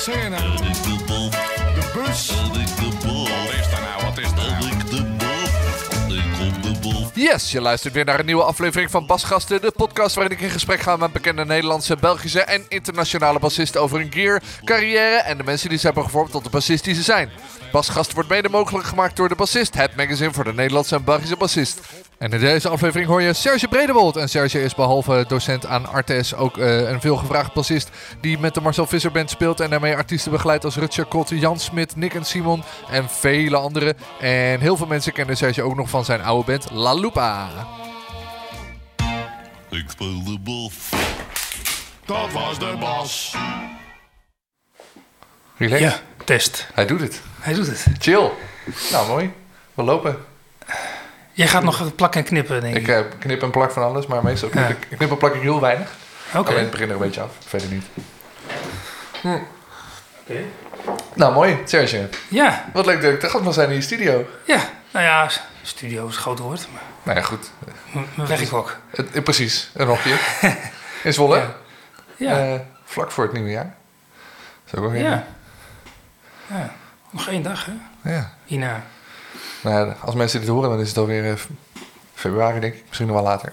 Santa. Uh, the bus. Yes, je luistert weer naar een nieuwe aflevering van Basgasten, de podcast waarin ik in gesprek ga met bekende Nederlandse, Belgische en internationale bassisten over hun gear, carrière en de mensen die ze hebben gevormd tot de bassist die ze zijn. Basgasten wordt mede mogelijk gemaakt door de Bassist, het magazine voor de Nederlandse en Belgische bassist. En in deze aflevering hoor je Serge Bredewold. En Serge is behalve docent aan Artes ook eh, een veelgevraagd bassist die met de Marcel Visser Band speelt en daarmee artiesten begeleidt als Rutger Kot, Jan Smit, Nick en Simon en vele anderen. En heel veel mensen kennen Serge ook nog van zijn oude band La Lupa. Ik speel de bal. Dat was de bas. Relax. Ja, test. Hij doet het. Hij doet het. Chill. Nou, mooi. We lopen. Jij gaat nog plakken en knippen, denk ik. Ik eh, knip en plak van alles, maar meestal knip, Ja. ik, ik knip en plak ik heel weinig. Oké. Alleen het begin er een beetje af, verder niet. Oké. Nou, mooi. Serge, Ja, wat leuk dat ik te gast mag zijn in je studio. ja. Nou ja, studio is een groot woord, maar Nou ja, goed. werkhok. Precies, een hokje. In Zwolle. Ja. Ja, Eh, vlak voor het nieuwe jaar. Zo ook weer. ja. ja. Nog één dag, hè? ja. Hierna. Nou ja, als mensen dit horen, dan is het alweer f- februari, denk ik. Misschien nog wel later.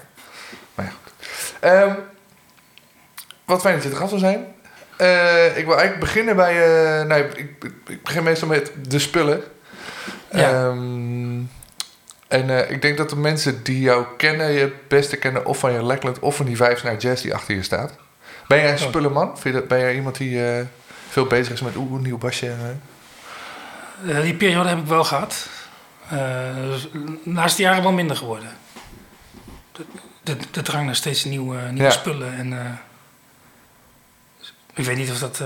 Maar ja, goed. Ehm, wat fijn dat je te gast wil zijn. Eh, ik wil eigenlijk beginnen bij... nou, ik, ik, ik begin meestal met de spullen. Ja. Ehm, en eh, ik denk dat de mensen die jou kennen... je het beste kennen of van je Lackland... of van die vijf naar jazz die achter je staat. Ben jij een Oh. spullenman? Vind je dat, ben jij iemand die eh, veel bezig is met... oeh, een nieuw basje? eh? Die periode heb ik wel gehad. Eh, dus de laatste jaren wel minder geworden. De, de, de drang naar steeds nieuwe, nieuwe Ja. spullen. En, ik weet niet of dat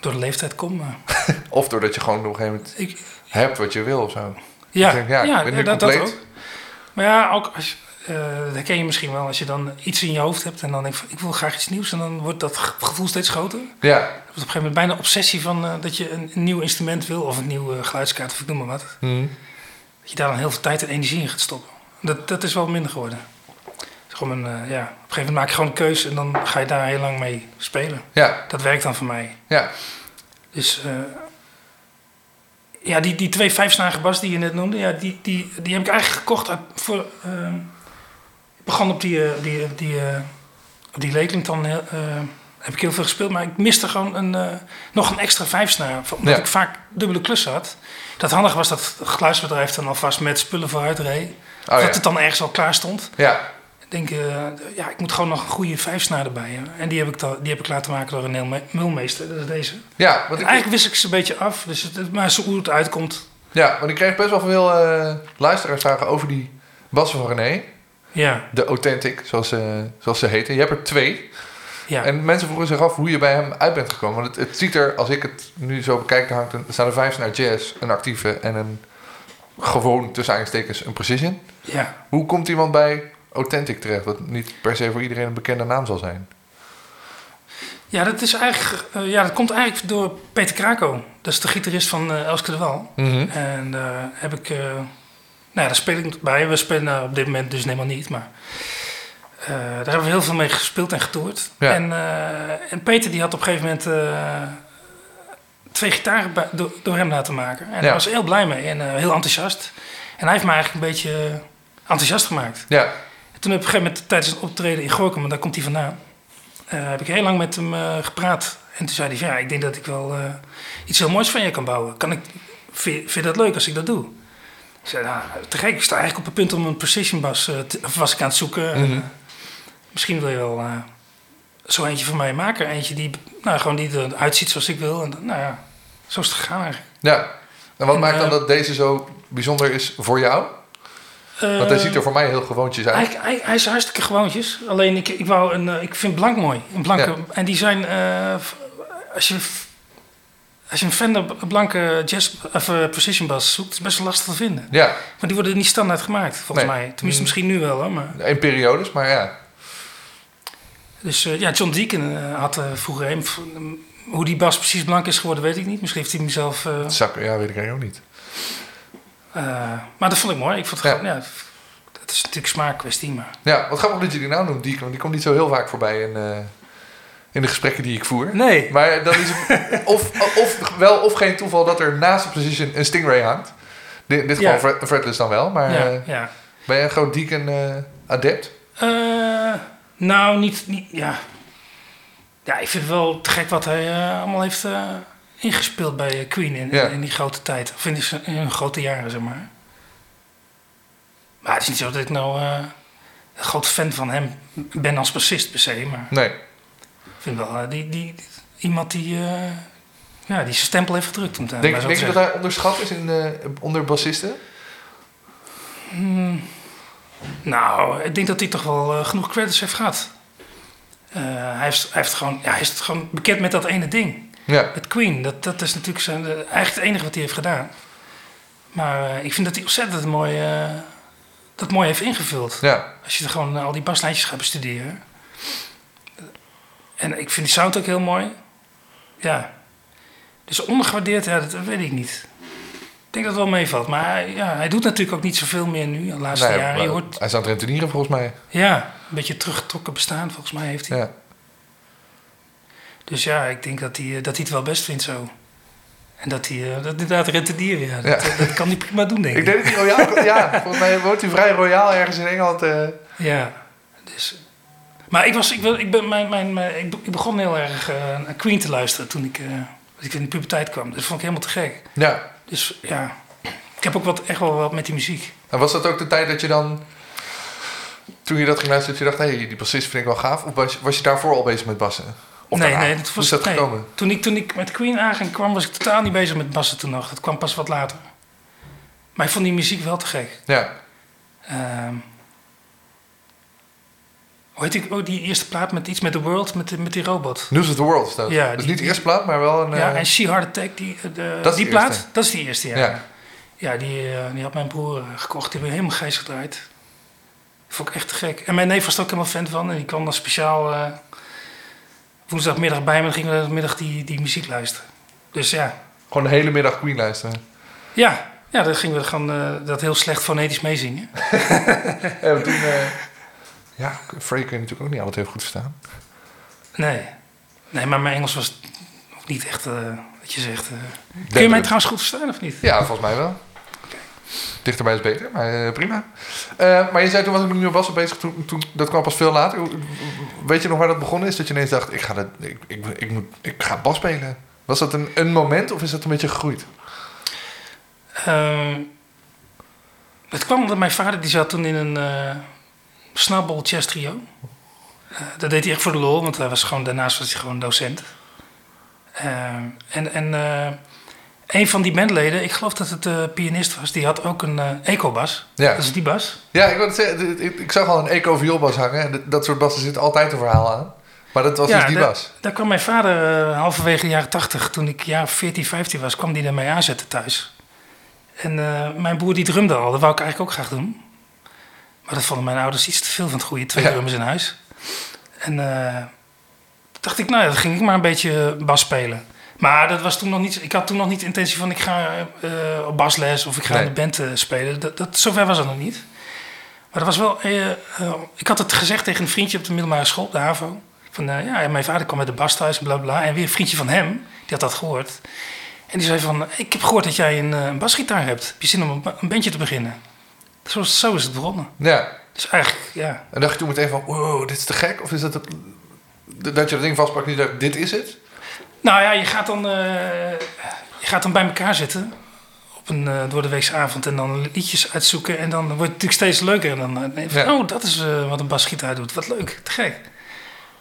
door de leeftijd komt, maar... Of doordat je gewoon op een gegeven moment Ik, hebt wat je wil of zo. Ja, Ik denk, ja, ik ben nu dat, dat compleet. ook. Maar ja, ook als eh, dat herken je misschien wel als je dan iets in je hoofd hebt en dan denk je van, ik wil graag iets nieuws en dan wordt dat ge- gevoel steeds groter. Ja, wordt op een gegeven moment bijna obsessie van eh, dat je een, een nieuw instrument wil of een nieuwe geluidskaart of ik noem maar wat. Hm. Dat je daar dan heel veel tijd en energie in gaat stoppen. Dat, dat is wel minder geworden. Is gewoon een, eh, ja, op een gegeven moment maak je gewoon een keuze en dan ga je daar heel lang mee spelen. ja, Dat werkt dan voor mij. ja. Dus ja, die, die twee vijfsnarige bas die je net noemde, ja, die, die, die heb ik eigenlijk gekocht uit, voor. ehm, ik begon op die, eh, die, die, eh, die heel, eh, heb ik heel veel gespeeld, maar ik miste gewoon een, nog een extra vijfsnaar. Omdat Ja. ik vaak dubbele klussen had. Dat handig was dat het geluidsbedrijf dan alvast met spullen vooruit reed. Oh, dat ja. het dan ergens al klaar stond. Ja, Ik denk, eh, ja, ik moet gewoon nog een goede vijfsnaar erbij hebben. En die heb ik, dan, die heb ik laten maken door een mulmeester. Dat is deze. ja, want ik, Eigenlijk wist ik ze een beetje af, dus het, maar zo hoe het uitkomt. ja, want ik kreeg best wel veel eh luisteraarsvragen over die bassen van René. Ja, De Authentic, zoals, ze zoals ze heten. Je hebt er twee. ja. En mensen vroegen zich af hoe je bij hem uit bent gekomen. Want het, het ziet er, als ik het nu zo bekijk, er, hangt een, er staan er vijf naar jazz, een actieve en een gewoon tussen aanstekens een precision. ja. Hoe komt iemand bij Authentic terecht? Wat niet per se voor iedereen een bekende naam zal zijn. ja, dat is eigenlijk, eh, ja, dat komt eigenlijk door Peter Krako. Dat is de gitarist van eh, Elske de Wal. Mhm. En daar heb ik, eh, nou ja, daar speel ik bij. We spelen op dit moment dus helemaal niet, maar eh, daar hebben we heel veel mee gespeeld en getoerd. Ja. En, eh, en Peter die had op een gegeven moment eh, twee gitaren bij- door, door hem laten maken. En Ja. daar was heel blij mee en eh, heel enthousiast. En hij heeft me eigenlijk een beetje eh, enthousiast gemaakt. Ja, toen heb ik op een gegeven moment tijdens een optreden in Gorkum, want daar komt hij vandaan, eh, heb ik heel lang met hem eh, gepraat. En toen zei hij van ja, ik denk dat ik wel eh, iets heel moois van je kan bouwen. Kan ik, vind, je dat leuk als ik dat doe? Ik zei, nou, te gek, ik sta eigenlijk op het punt om een precision bass, te- of was ik aan het zoeken. En, Mhm. misschien wil je wel zo eentje van mij maken. Eentje die, nou, gewoon die eruit ziet zoals ik wil. En dan, nou ja, zo is het gegaan eigenlijk. ja. En wat En, maakt dan dat deze zo bijzonder is voor jou? Want hij ziet er voor mij heel gewoontjes uit. Hij, hij, hij is hartstikke gewoontjes. Alleen ik, ik, wou een, eh, ik vind blank mooi. Een blanke, Ja. En die zijn, eh, als, je, als je een Fender blanke jazz of eh, precision bass zoekt, is best wel lastig te vinden. Ja, Maar die worden niet standaard gemaakt, volgens Nee. mij. Tenminste, Mm. misschien nu wel, hoor. Maar, in periodes, maar ja. dus ja, John Deacon had vroeger een... Hoe die bas precies blank is geworden, weet ik niet. Misschien heeft hij hem zelf... Zakken, ja, weet ik eigenlijk ook niet. Eh, maar dat vond ik mooi. Ik vond het Ja. gewoon... Ja, dat is natuurlijk smaakkwestie, maar... Ja, wat grappig dat je die naam noemt, Deacon. want Die komt niet zo heel vaak voorbij in, eh, in de gesprekken die ik voer. Nee. Maar dan is het of, of wel of geen toeval dat er naast de Precision een Stingray hangt. Dit geval Ja. fret- fretless dan wel. Maar ja, eh, ja. ben je een groot Deacon eh, adept? Eh, nou, niet, niet... Ja. ja, ik vind het wel te gek wat hij allemaal heeft ingespeeld bij eh, Queen in, Ja. in die grote tijd. Of in, die, in hun grote jaren, zeg maar. Maar het is niet zo dat ik nou eh, een groot fan van hem ben als bassist per se. Maar Nee. ik vind wel eh, die, die, iemand die, ja, die zijn stempel heeft gedrukt. Om eh, Denk, denk te je dat hij onderschat is in, onder bassisten? Nou, ik denk dat hij toch wel genoeg credits heeft gehad. Eh, hij, heeft, hij, heeft gewoon, ja, hij is gewoon bekend met dat ene ding. Ja. Met Queen, dat, dat is natuurlijk zijn, eh, eigenlijk het enige wat hij heeft gedaan. Maar eh, ik vind dat hij ontzettend mooi, eh, dat mooi heeft ingevuld. Ja. Als je er gewoon al die baslijntjes gaat bestuderen. En ik vind die sound ook heel mooi. Ja. Dus ondergewaardeerd, ja, dat weet ik niet. Ik denk dat het wel meevalt. Maar hij, ja, hij doet natuurlijk ook niet zoveel meer nu, de laatste Nee, jaren. Je hoort Hij het rentenieren volgens mij. ja, een beetje teruggetrokken bestaan, volgens mij heeft hij. Ja. Dus ja, ik denk dat hij, eh, dat hij het wel best vindt zo. En dat hij eh, dat inderdaad rentenieren, ja, dat, Ja. eh, dat kan hij prima doen, denk ik. Ik denk dat hij royaal... ja, volgens mij woont hij vrij royaal ergens in Engeland. Ja, dus... Maar ik, was, ik, wil- ik, ben, mijn, mijn, mijn- ik, be- ik begon heel erg eh, naar Queen te luisteren toen ik, als ik in de puberteit kwam. Dat vond ik helemaal te gek. Ja. Dus ja, ik heb ook wat, echt wel wat met die muziek. En was dat ook de tijd dat je dan... Toen je dat ging luisteren, dat je dacht... Hé, hey, die bassist vind ik wel gaaf. Of was, was je daarvoor al bezig met bassen? Of nee, nee, dat Hoe was is dat nee. gekomen? Toen ik, toen ik met Queen aanging kwam, was ik totaal niet bezig met bassen toen nog. Dat kwam pas wat later. Maar ik vond die muziek wel te gek. Ja. Ehm hoe heet die, oh, die eerste plaat met iets met The World, met, die- met die robot? News of the World dat. Ja, dus die- niet de eerste plaat, maar wel een... ja, eh, en She Heart Attack, die, eh, de, Dat die plaat, eerste. dat is die eerste, ja. Ja. Ja, die, eh, die had mijn broer gekocht. Die hebben helemaal gijs gedraaid. Vond ik echt te gek. En mijn neef was er ook helemaal fan van. En die kwam dan speciaal woensdagmiddag bij me. Dan gingen we de middag die, die muziek luisteren. Dus ja, Gewoon de hele middag Queen luisteren. ja, ja dan gingen we gewoon eh, dat heel slecht fonetisch meezingen. En toen... eh, ja, Frey kun je natuurlijk ook niet altijd heel goed verstaan. Nee. Nee, maar mijn Engels was niet echt, eh, wat je zegt. Kun je mij trouwens goed verstaan of niet? Ja, volgens mij wel. Dichterbij is beter, maar eh, prima. Eh, maar je zei toen was ik nieuwe bassen bezig. Toen, toen, dat kwam pas veel later. Weet je nog waar dat begonnen is? Dat je ineens dacht, ik ga, dat, ik, ik, ik, moet, ik ga bas spelen. Was dat een, een moment of is dat een beetje gegroeid? Ehm, het kwam omdat mijn vader, die zat toen in een eh snabbel jazz trio. Dat deed hij echt voor de lol, want hij was gewoon, daarnaast was hij gewoon docent. Ehm, en en een van die bandleden, ik geloof dat het de pianist was, die had ook een eh ecobas. Ja. Dat is die bas. Ja, ik, wilde zeggen, ik, ik zag al een eco vioolbas hangen. En dat- soort bassen zit altijd een verhaal aan. Maar dat was dus die bas. Daar kwam mijn vader eh, halverwege de jaren 80, toen ik jaar 14, 15 was, kwam die ermee aanzetten thuis. En eh, mijn broer die drumde al, dat wou ik eigenlijk ook graag doen. Maar dat vonden mijn ouders iets te veel van het goede, twee Ja. drummers in huis. En eh, dacht ik, nou ja, dan ging ik maar een beetje bas spelen. Maar dat was toen nog niet, ik had toen nog niet de intentie van ik ga eh, op basles of ik ga Nee. in de band eh, spelen. Dat, dat, zover was het nog niet. Maar dat was wel, eh, ik had het gezegd tegen een vriendje op de middelbare school, de HAVO. Van, ja, mijn vader kwam met de bas thuis en bla bla. En weer een vriendje van hem, die had dat gehoord. En die zei van, ik heb gehoord dat jij een, een basgitaar hebt. Heb je zin om een, ba- een bandje te beginnen? Zo, zo is het begonnen. Ja. Dus eigenlijk, ja. En dacht je toen meteen van, wow, dit is te gek? Of is dat het, dat je dat ding vastpakt en je dacht, dit is het? Nou ja, je gaat dan, eh, je gaat dan bij elkaar zitten op een uh, door de weekse avond en dan liedjes uitzoeken. En dan wordt het natuurlijk steeds leuker. En dan uh, denk je van, Ja. oh, dat is wat een basgitaar doet. Wat leuk, te gek.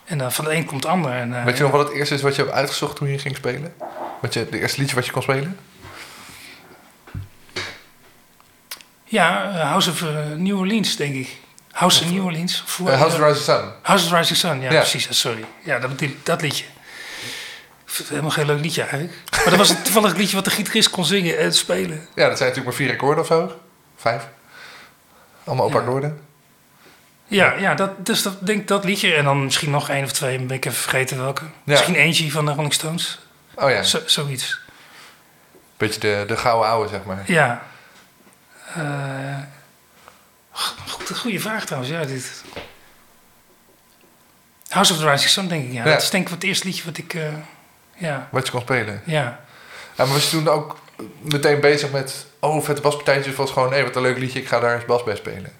En dan van de een komt de ander. En, Weet je nog wat het eerste is wat je hebt uitgezocht toen je ging spelen? Wat je, de eerste liedje wat je kon spelen? Ja, House of New Orleans, denk ik. House of New Orleans. House of Rising Sun. House of Rising Sun, ja, Ja. precies. Sorry. Ja, dat liedje. Ik vind het helemaal geen leuk liedje eigenlijk. Maar dat was een toevallig liedje wat de gitarist kon zingen en spelen. Ja, dat zijn natuurlijk maar vier akkoorden of zo. Vijf. Allemaal op Ja. akkoorden. Ja, ja dat, dus dat, denk dat liedje. En dan misschien nog één of twee, ben ik even vergeten welke. Misschien eentje van de Rolling Stones. Oh ja, Zo, zoiets. beetje de, de gouden ouwe, zeg maar. Ja. Goed, goede vraag trouwens, ja, dit. House of the Rising Sun, denk ik, ja. Ja. Dat is denk ik het eerste liedje wat ik... eh, ja, Wat je kon spelen. ja. Ja, maar was je toen ook meteen bezig met... Oh, vette baspartijtjes was gewoon... Nee, wat een leuk liedje, ik ga daar eens bas bij spelen.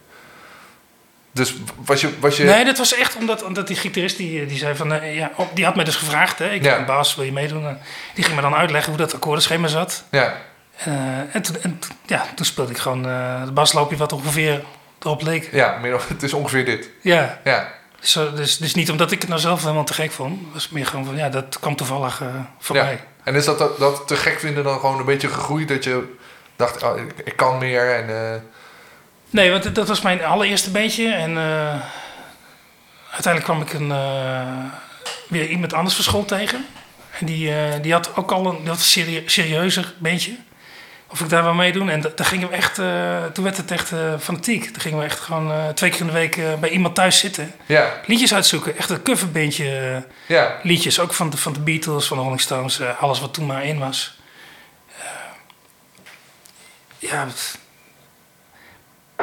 Dus was je... Was je Nee, dat was echt omdat, omdat die gitarist die, die zei van... eh, ja, die had mij dus gevraagd, hè. Ik ben een baas, wil je meedoen? En die ging me dan uitleggen hoe dat akkoordenschema zat. Ja, Eh, en toen, en ja, toen speelde ik gewoon eh het basloopje wat ongeveer erop leek. ja meer of, het is ongeveer dit. Ja, Ja, Dus, dus niet omdat ik het nou zelf helemaal te gek vond. Het was meer gewoon van, ja, dat kwam toevallig eh voorbij. ja. En is dat, dat, dat te gek vinden dan gewoon een beetje gegroeid? Dat je dacht, oh, ik, ik kan meer en... eh, Nee, want dat was mijn allereerste beentje. En eh, uiteindelijk kwam ik een, weer iemand anders van school tegen. En die, die had ook al een, serie- serieuzer beentje. Of ik daar wel meedoen. En da- daar gingen we echt, eh, toen werd het echt eh, fanatiek. Toen gingen we echt gewoon eh, twee keer in de week bij iemand thuis zitten. ja, Liedjes uitzoeken. Echt een coverbeentje eh, ja, liedjes. Ook van de, van de Beatles, van de Rolling Stones. alles wat toen maar in was. Ja, het,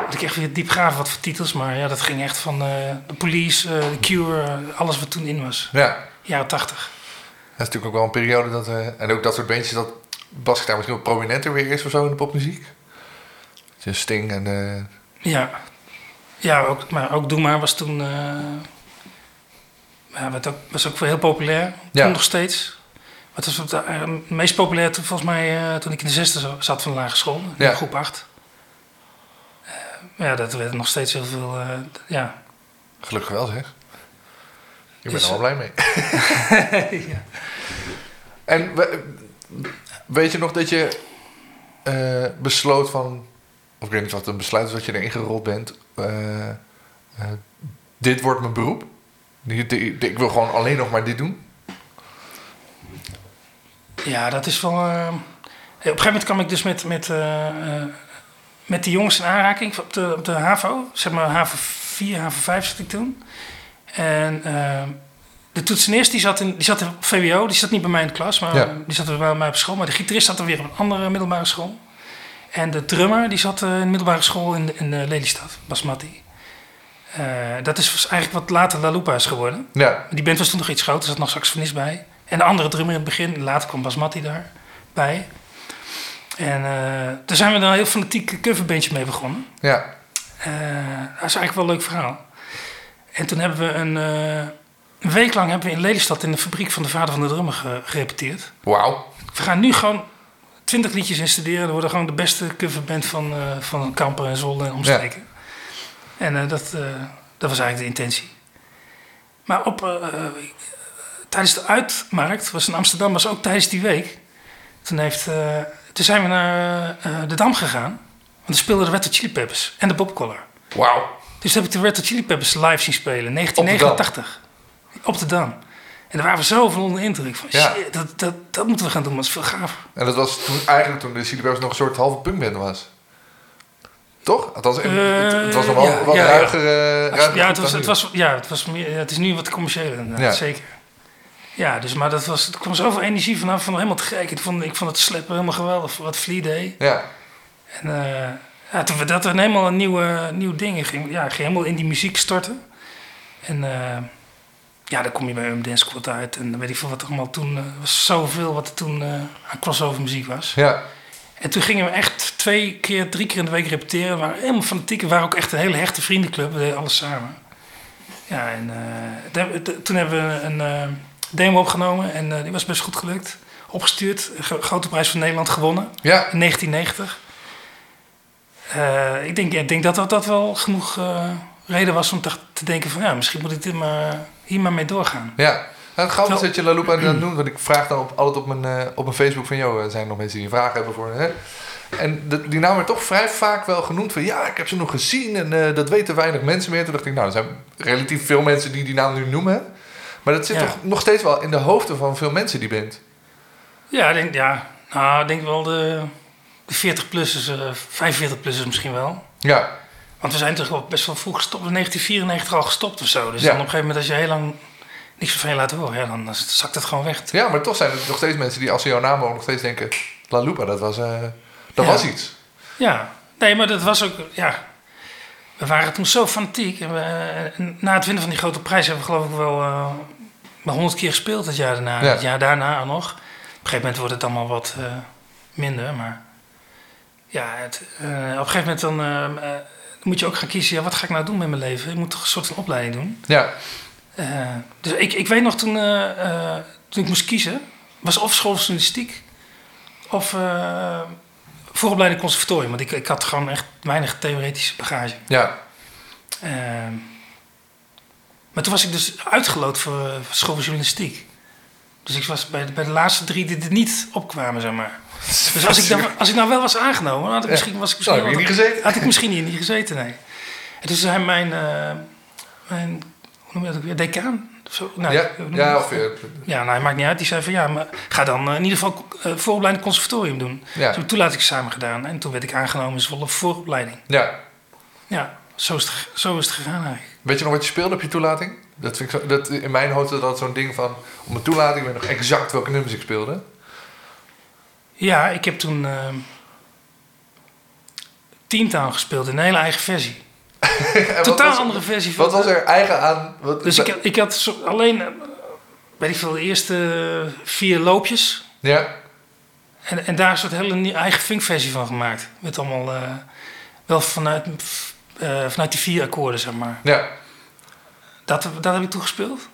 moet ik echt weer diep graven wat voor titels. Maar ja, dat ging echt van de Police, The Cure, alles wat toen in was. ja. Jaren tachtig. Dat is natuurlijk ook wel een periode dat... en ook dat soort bandjes dat basgitaar misschien wat prominenter weer is of zo in de popmuziek. Dus Sting en... eh, Ja, ja ook, maar ook Doe Maar was toen... eh ja, werd ook, was ook heel populair. Ja. Toen nog steeds. Het was het, eh, meest populair volgens mij toen ik in de zesde zat van de lagere school. In Ja. groep acht. Eh, maar ja, dat werd nog steeds heel veel... ja. gelukkig wel zeg. Ik ben er wel blij mee. ja. En we- weet je nog dat je eh, besloot van... Of ik weet niet wat een besluit is wat je erin gerold bent. eh, eh, dit wordt mijn beroep. Ik wil gewoon alleen nog maar dit doen. Ja, dat is wel. op een gegeven moment kwam ik dus met, met, met die jongens in aanraking op de, op de HAVO. Zeg maar HAVO 4, HAVO 5 zat ik toen. En de toetsenist die zat, in, die zat in VWO, die zat niet bij mij in de klas, maar Ja. die zat bij mij op school. Maar de gitarist zat dan weer op een andere middelbare school. En de drummer die zat eh, in de middelbare school in, de- in Lelystad, Basmati. Eh, dat is eigenlijk wat later La Lupa is geworden. Ja, Die band was toen nog iets groter, er zat nog saxofonist bij. En de andere drummer in het begin. Later kwam Basmati daarbij. En eh daar zijn we dan een heel fanatiek coverbandje mee begonnen. ja, dat is eigenlijk wel een leuk verhaal. En toen hebben we een, een week lang hebben we in Lelystad in de fabriek van de vader van de drummer ge- gerepeteerd. wauw. We gaan nu gewoon 20 liedjes instuderen. We worden gewoon de beste coverband van, eh van Kampen en Zolder en omstreken. En eh, dat, eh, dat was eigenlijk de intentie. Maar op, tijdens de uitmarkt, was in Amsterdam, was ook tijdens die week. Toen, heeft, toen zijn we naar de Dam gegaan. Want er speelden de Red Hot Chili Peppers en de Bob Collar. Wauw. Dus toen heb ik de Red Hot Chili Peppers live zien spelen in 1989. Op de Dam. En daar waren we zo van onder de indruk. Van, Ja. shit, dat, dat, dat moeten we gaan doen, dat is veel gaver. En dat was toen eigenlijk toen de Chili Peppers nog een soort halve punkband was. Toch? Althans, het, het, het was nog wel ja, wat ja, ja. ruiger. eh, ruiger ja, het was, het was, ja, het was meer, ja, het is nu wat commerciëler inderdaad, Ja. zeker. Ja, dus, maar dat was, er kwam zoveel energie vanaf, van helemaal te gek. Ik vond, ik vond het sleppen helemaal geweldig, wat Flea deed. Ja, En uh, ja, toen we dat er helemaal een nieuwe, nieuw ding in ging, ja, ging helemaal in die muziek storten. En uh, ja, dan kom je bij een dance squad uit en dan weet ik veel wat er allemaal toen, uh, was zoveel wat er toen uh, aan crossover muziek was. ja. En toen gingen we echt twee keer, drie keer in de week repeteren. We waren helemaal fanatiek. We waren ook echt een hele hechte vriendenclub. We deden alles samen. Ja, en uh, de, toen hebben we een uh, demo opgenomen. En uh, die was best goed gelukt. Opgestuurd. Grote prijs van Nederland gewonnen. Ja. In 1990. Uh, ik, denk, ik denk dat dat, dat wel genoeg reden was om te, te, denken van... Ja, misschien moet ik dit maar, hier maar mee doorgaan. Ja. Nou, het grappige is dat je La Lupa aan het doen. Want ik vraag dan op, altijd op mijn, uh, op mijn Facebook van... Joh, zijn er nog mensen die een vraag hebben voor... Hè? En de- die naam werd toch vrij vaak wel genoemd van... ja, ik heb ze nog gezien en eh, dat weten weinig mensen meer. Toen dacht ik, nou, er zijn relatief veel mensen die die naam nu noemen. Maar dat zit Ja. toch nog steeds wel in de hoofden van veel mensen, die band. Ja, ik denk, ja. Nou, ik denk wel de, de 40-plussers, eh 45-plussers misschien wel. Ja, Want we zijn toch wel best wel vroeg gestopt. In 1994 al gestopt of zo. Dus Ja. dan op een gegeven moment als je heel lang niks meer van je laat horen... Ja, dan zakt het gewoon weg. ja, maar toch zijn er nog steeds mensen die als ze jouw naam horen... nog steeds denken, La Lupa, dat was, eh, dat Ja. was iets. Ja, nee, maar dat was ook, ja. We waren toen zo fanatiek. En we, en na het winnen van die grote prijs hebben we geloof ik wel, eh honderd keer gespeeld het jaar daarna. Ja. Het jaar daarna nog. Op een gegeven moment wordt het allemaal wat eh, minder, maar ja, het, eh, op een gegeven moment dan, eh, eh, moet je ook gaan kiezen, ja, wat ga ik nou doen met mijn leven? Ik moet toch een soort van opleiding doen. Ja, Eh, dus ik, ik weet nog toen, eh, eh, toen ik moest kiezen, was of schooljournalistiek of eh vooropleiding conservatorium. Want ik, ik had gewoon echt weinig theoretische bagage. ja, maar toen was ik dus uitgeloot voor, voor schooljournalistiek. Dus ik was bij, bij de laatste drie die er niet opkwamen, zeg maar. Dus als ik, dan, als ik nou wel was aangenomen, had ik misschien, was ik misschien, hier niet gezeten? had ik misschien hier niet gezeten, nee. En toen zei mijn, eh, mijn hoe noem je dat ook weer, decaan? Zo? Nou, ja, ja of... eh, Ja, nou, maakt niet uit. Die zei van ja, maar ga dan eh, in ieder geval uh, vooropleiding conservatorium doen. Ja. Toen samen gedaan en toen werd ik aangenomen in Zwolle vooropleiding. ja. Ja, zo is het, zo is het gegaan eigenlijk. Weet je nog wat je speelde op je toelating? Dat vind ik zo, dat, in mijn hoofd is dat zo'n ding van... Op mijn toelating weet ik nog exact welke nummers ik speelde. Ja, ik heb toen uh, Teamtown gespeeld in een hele eigen versie. Totaal was- andere versie van. Wat was er eigen aan... Wat, Dus ik, had- ik had zo, alleen, eh, weet ik veel, de eerste vier loopjes. Ja, En, en daar is een hele nieuwe eigen funkversie van gemaakt. Met allemaal, eh, wel vanuit, eh, vanuit die vier akkoorden, zeg maar. ja. Dat, dat heb ik toen gespeeld.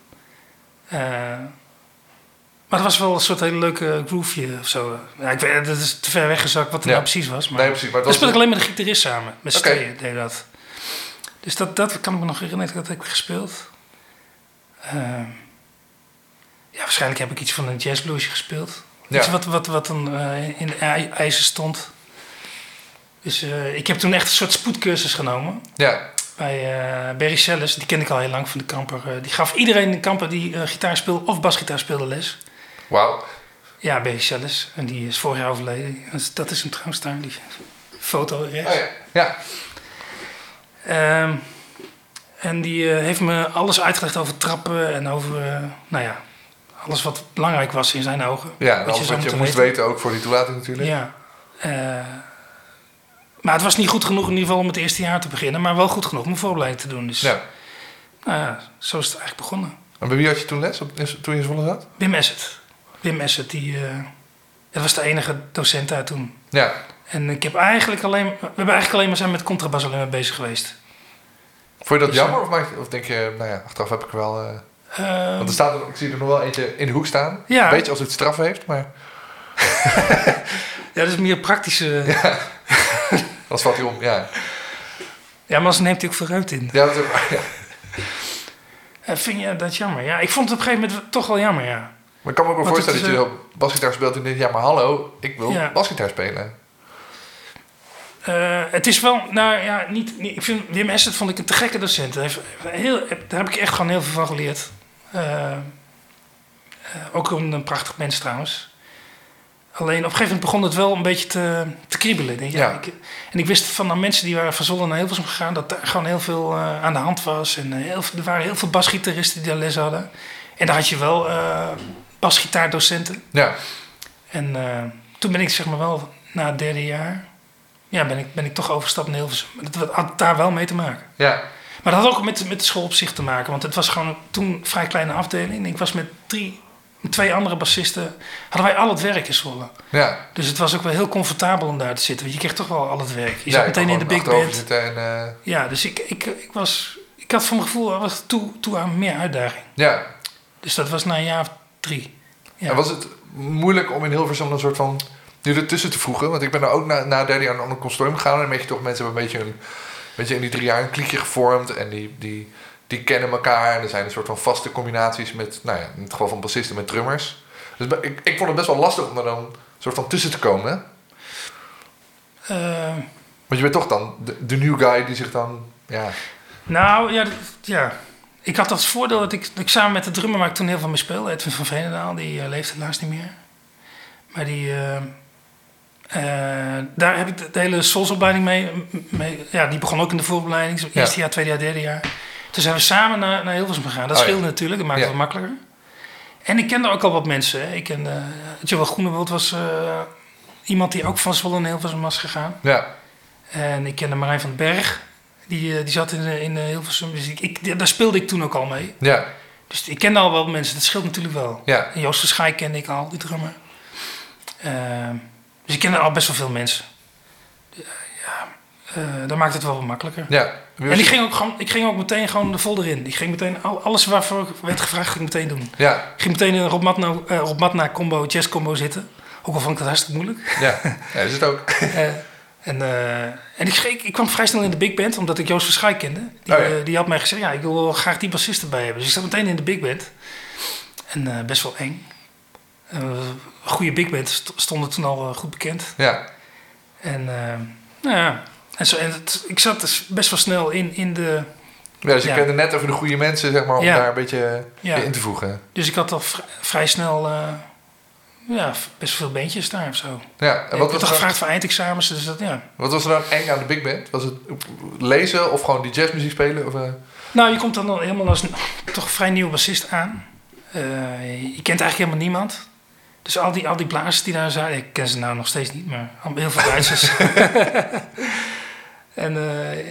Eh, maar het was wel een soort hele leuke grooveje of zo. Ja, ik weet, dat is te ver weggezakt wat het Ja. nou precies was. Maar Nee, precies. Maar speelde ik alleen met de gitarist samen. Met z'n tweeën deed dat. Dus dat, dat kan ik me nog herinneren. Dat heb ik gespeeld. Eh, ja, waarschijnlijk heb ik iets van een jazzbluesje gespeeld. Ja. Iets wat, wat, wat dan eh, in de ij- ijzer stond. Dus eh, ik heb toen echt een soort spoedcursus genomen Ja, bij eh Barry Selles. Die ken ik al heel lang van de kamper. Eh, die gaf iedereen in de kamper die eh, gitaar speelde of basgitaar speelde les. Wauw. Ja, Barry Selles. En die is vorig jaar overleden. Dat is- hem trouwens daar, die foto rechts. Oh, ja. ja. Ehm, en die eh, heeft me alles uitgelegd over trappen en over, eh, nou ja, alles wat belangrijk was in zijn ogen. Ja, en Wat je alles zou wat je moest weten. weten ook voor die toelating natuurlijk. Ja. Eh, maar het was niet goed genoeg in ieder geval om het eerste jaar te beginnen, maar wel goed genoeg om een vooropleiding te doen. Dus Ja. nou ja, zo is het eigenlijk begonnen. En bij wie had je toen les op, toen je in Zwolle zat? Wim Essert. Wim Essert, die, eh, dat was de enige docent daar toen. Ja. En ik heb eigenlijk alleen, we hebben eigenlijk alleen maar zijn met contrabas alleen maar bezig geweest. Vond je dat Dus, jammer? Of, je- of denk je, nou ja, achteraf heb ik wel... eh, Ehm, want er staat er, ik zie er nog wel eentje in de hoek staan. Ja. Een beetje als het straf heeft, maar ja, dat is meer praktische. Ja, anders valt hij om. Ja, maar anders neemt hij ook veel ruimte in. ja dat is ook ja. Eh, vind je dat jammer? Ja, ik vond het op een gegeven moment toch wel jammer, ja. Maar ik kan me ook wel Want voorstellen dat je op basgitaar speelt en denkt... Ja, maar hallo, ik wil Ja. basgitaar spelen. Eh, het is wel, nou ja, niet, niet- ik vind Wim Essert vond ik een te gekke docent. Hij heeft heel, daar heb ik echt gewoon heel veel van geleerd. Eh, eh, ook een, een prachtig mens trouwens. Alleen op een gegeven moment begon het wel een beetje te, te kriebelen. Denk, Ja. ik- en ik wist van nou, mensen die waren van Zwolle naar Hilversum gegaan... dat daar gewoon heel veel aan de hand was. En heel, er waren heel veel basgitaristen die daar les hadden. En daar had je wel basgitaardocenten. Ja, En eh, toen ben ik zeg maar wel na het derde jaar... Ja, ben ik, ben ik toch overgestapt naar Hilversum. Dat had daar wel mee te maken. ja, Maar dat had ook met, met de school op zich te maken. Want het was gewoon toen een vrij kleine afdeling. Ik was met drie, twee andere bassisten. Hadden wij al het werk in Zwolle. ja. Dus het was ook wel heel comfortabel om daar te zitten. Want je kreeg toch wel al het werk. Je ja, zat meteen in de big band. En, eh, Ja, dus ik, ik, ik, was, ik had voor mijn gevoel was toe, toe aan meer uitdaging. ja. Dus dat was na een jaar of drie. Ja. En was het moeilijk om in Hilversum een soort van nu ertussen te voegen? Want ik ben er ook na, na derde jaar naar een ander consortium gegaan. En dan weet je toch, mensen hebben een beetje, een, beetje in die drie jaar een kliekje gevormd. En die, die, die kennen elkaar. En er zijn een soort van vaste combinaties met, nou ja, in het geval van bassisten met drummers. Dus ik, ik vond het best wel lastig om er dan een soort van tussen te komen. Eh, Want je bent toch dan de, de new guy die zich dan... Ja, nou, ja, ja. Ik had als voordeel dat ik, dat ik samen met de drummer waar ik toen heel veel mee speelde, Edwin van Veenendaal, die eh, leeft helaas niet meer. Maar die, eh, eh, daar heb ik de, de hele Souls-opleiding mee, mee. Ja, die begon ook in de vooropleiding. Zo Ja. Eerste jaar, tweede jaar, derde jaar. Toen zijn we samen naar, naar Hilversum gegaan. Dat Oh, ja. scheelde natuurlijk, dat maakte Ja. het wat makkelijker. En ik kende ook al wat mensen. Hè. Ik kende, uh, Joël Groenewold was iemand die ook van Zwolle naar Hilversum was gegaan. ja, En ik kende Marijn van den Berg. Die, eh, die zat in, eh, in eh, Hilversum. Dus ik, ik, daar speelde ik toen ook al mee. ja, Dus ik kende al wel mensen. Dat scheelt natuurlijk wel. ja. En Joost Verschaai kende ik al, die drummer. Dus ik kende al best wel veel mensen. Ja, ja, dat maakt het wel wat makkelijker. ja. En ik ging, ook gewoon, ik ging ook meteen gewoon de vol erin. Ik ging meteen, al, alles waarvoor ik werd gevraagd, ging ik meteen doen. Ja, Ik ging meteen in een Rob Matna, Rob Matna combo, jazz combo zitten. Ook al vond ik dat hartstikke moeilijk. ja. ja, is het ook. En eh, en ik, ik, ik kwam vrij snel in de big band, omdat ik Joost Verschaai kende. Die, Oh ja. eh, die had mij gezegd, ja, ik wil wel graag die bassist erbij hebben. Dus ik zat meteen in de big band. En eh, best wel eng. Een goede big band st- stonden toen al goed bekend. Ja, En nou ja, en zo, en het, ik zat dus best wel snel in, in de... ja dus je Ja. kende net even de goede mensen, zeg maar, om Ja. daar een beetje in te voegen. Dus ik had al vri- vrij snel ja, best veel beentjes daar of zo. Ja, en wat was, toch er dan, gevraagd voor eindexamens, dus dat ja. wat was er dan eng aan de big band? Was het lezen of gewoon die jazzmuziek spelen? Of, eh? Nou, je komt dan al helemaal als een toch vrij nieuwe bassist aan. Eh, je kent eigenlijk helemaal niemand. Dus al die, al die blazers die daar zaten, ik ken ze nou nog steeds niet, maar heel veel Duitsers. en eh,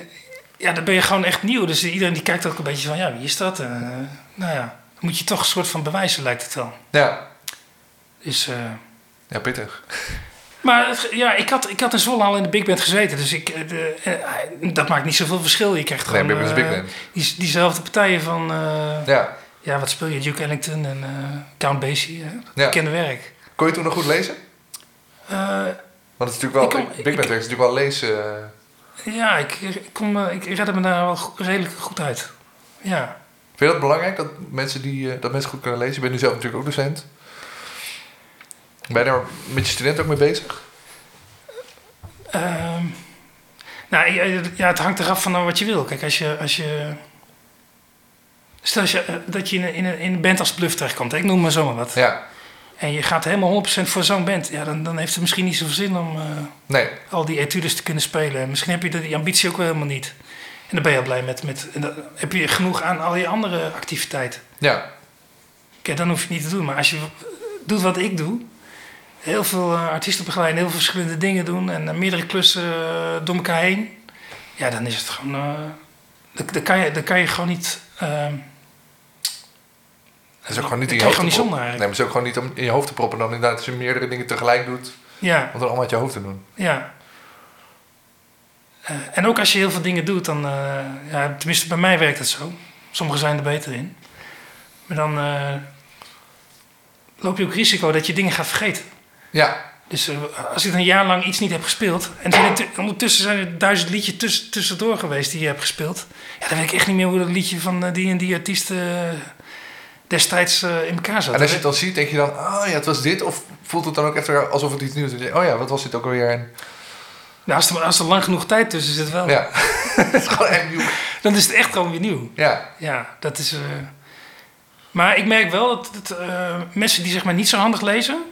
ja, dan ben je gewoon echt nieuw. Dus iedereen die kijkt ook een beetje van, ja, wie is dat? Nou ja, dan moet je toch een soort van bewijzen, lijkt het wel. Ja, Dus, eh, ja, pittig. maar het- ja, ik had, ik had in Zwolle al in de big band gezeten. Dus ik, eh, de, eh, dat maakt niet zoveel verschil. Je krijgt Nee, gewoon big band die, diezelfde partijen van... Ja, ja, wat speel je? Duke Ellington en Count Basie. Ja. Bekende werk. kon je toen nog goed lezen? Want het is natuurlijk wel, Ik kon- big band is natuurlijk wel lezen. ja, ik, ik, kom, ik redde me daar wel redelijk goed uit. Ja. Vind je dat belangrijk, dat mensen, die, dat mensen goed kunnen lezen? Je bent nu zelf natuurlijk ook docent. Ben je daar met je studenten ook mee bezig? Ehm, nou, ja, het hangt eraf van wat je wil. Kijk, als je... Als je Stel als je, eh, dat je in een, in, een, in een band als Bluff terechtkomt, ik noem maar zomaar wat. Ja, En je gaat helemaal 100% voor zo'n band. Ja, dan, dan heeft het misschien niet zoveel zin om eh, nee. al die etudes te kunnen spelen. En misschien heb je die ambitie ook wel helemaal niet. En dan ben je al blij met... met en dan heb je genoeg aan al je andere activiteiten. Ja, Kijk, dan hoef je het niet te doen. Maar als je doet wat ik doe... heel veel eh, artiesten begeleiden, heel veel verschillende dingen doen... en eh, meerdere klussen eh, door elkaar heen... ja, dan is het gewoon... dan, dan, kan je, dan kan je gewoon niet... ehm, dat is ook gewoon niet in je kan hoofd niet zonder Nee, maar het is ook gewoon niet om in je hoofd te proppen. Dan inderdaad als je meerdere dingen tegelijk doet. ja, Om het allemaal uit je hoofd te doen. ja. En ook als je heel veel dingen doet, dan... ja, tenminste, bij mij werkt het zo. Sommigen zijn er beter in. Maar dan loop je ook risico dat je dingen gaat vergeten. Ja, Dus eh, als ik een jaar lang iets niet heb gespeeld... en zijn er ondertussen zijn er duizend liedjes tuss- tussendoor geweest die je hebt gespeeld... ja, dan weet ik echt niet meer hoe dat liedje van eh, die en die artiest eh, destijds in elkaar zat. en als je het dan ziet, denk je dan, oh ja, het was dit. Of voelt het dan ook echt alsof het iets nieuws is? Oh ja, wat was dit ook alweer? En, Nou, als, er, als er lang genoeg tijd tussen zit wel, ja, het is gewoon echt nieuw. dan is het echt gewoon weer nieuw. Ja, Ja, dat is... Maar ik merk wel dat, dat mensen die zeg maar niet zo handig lezen...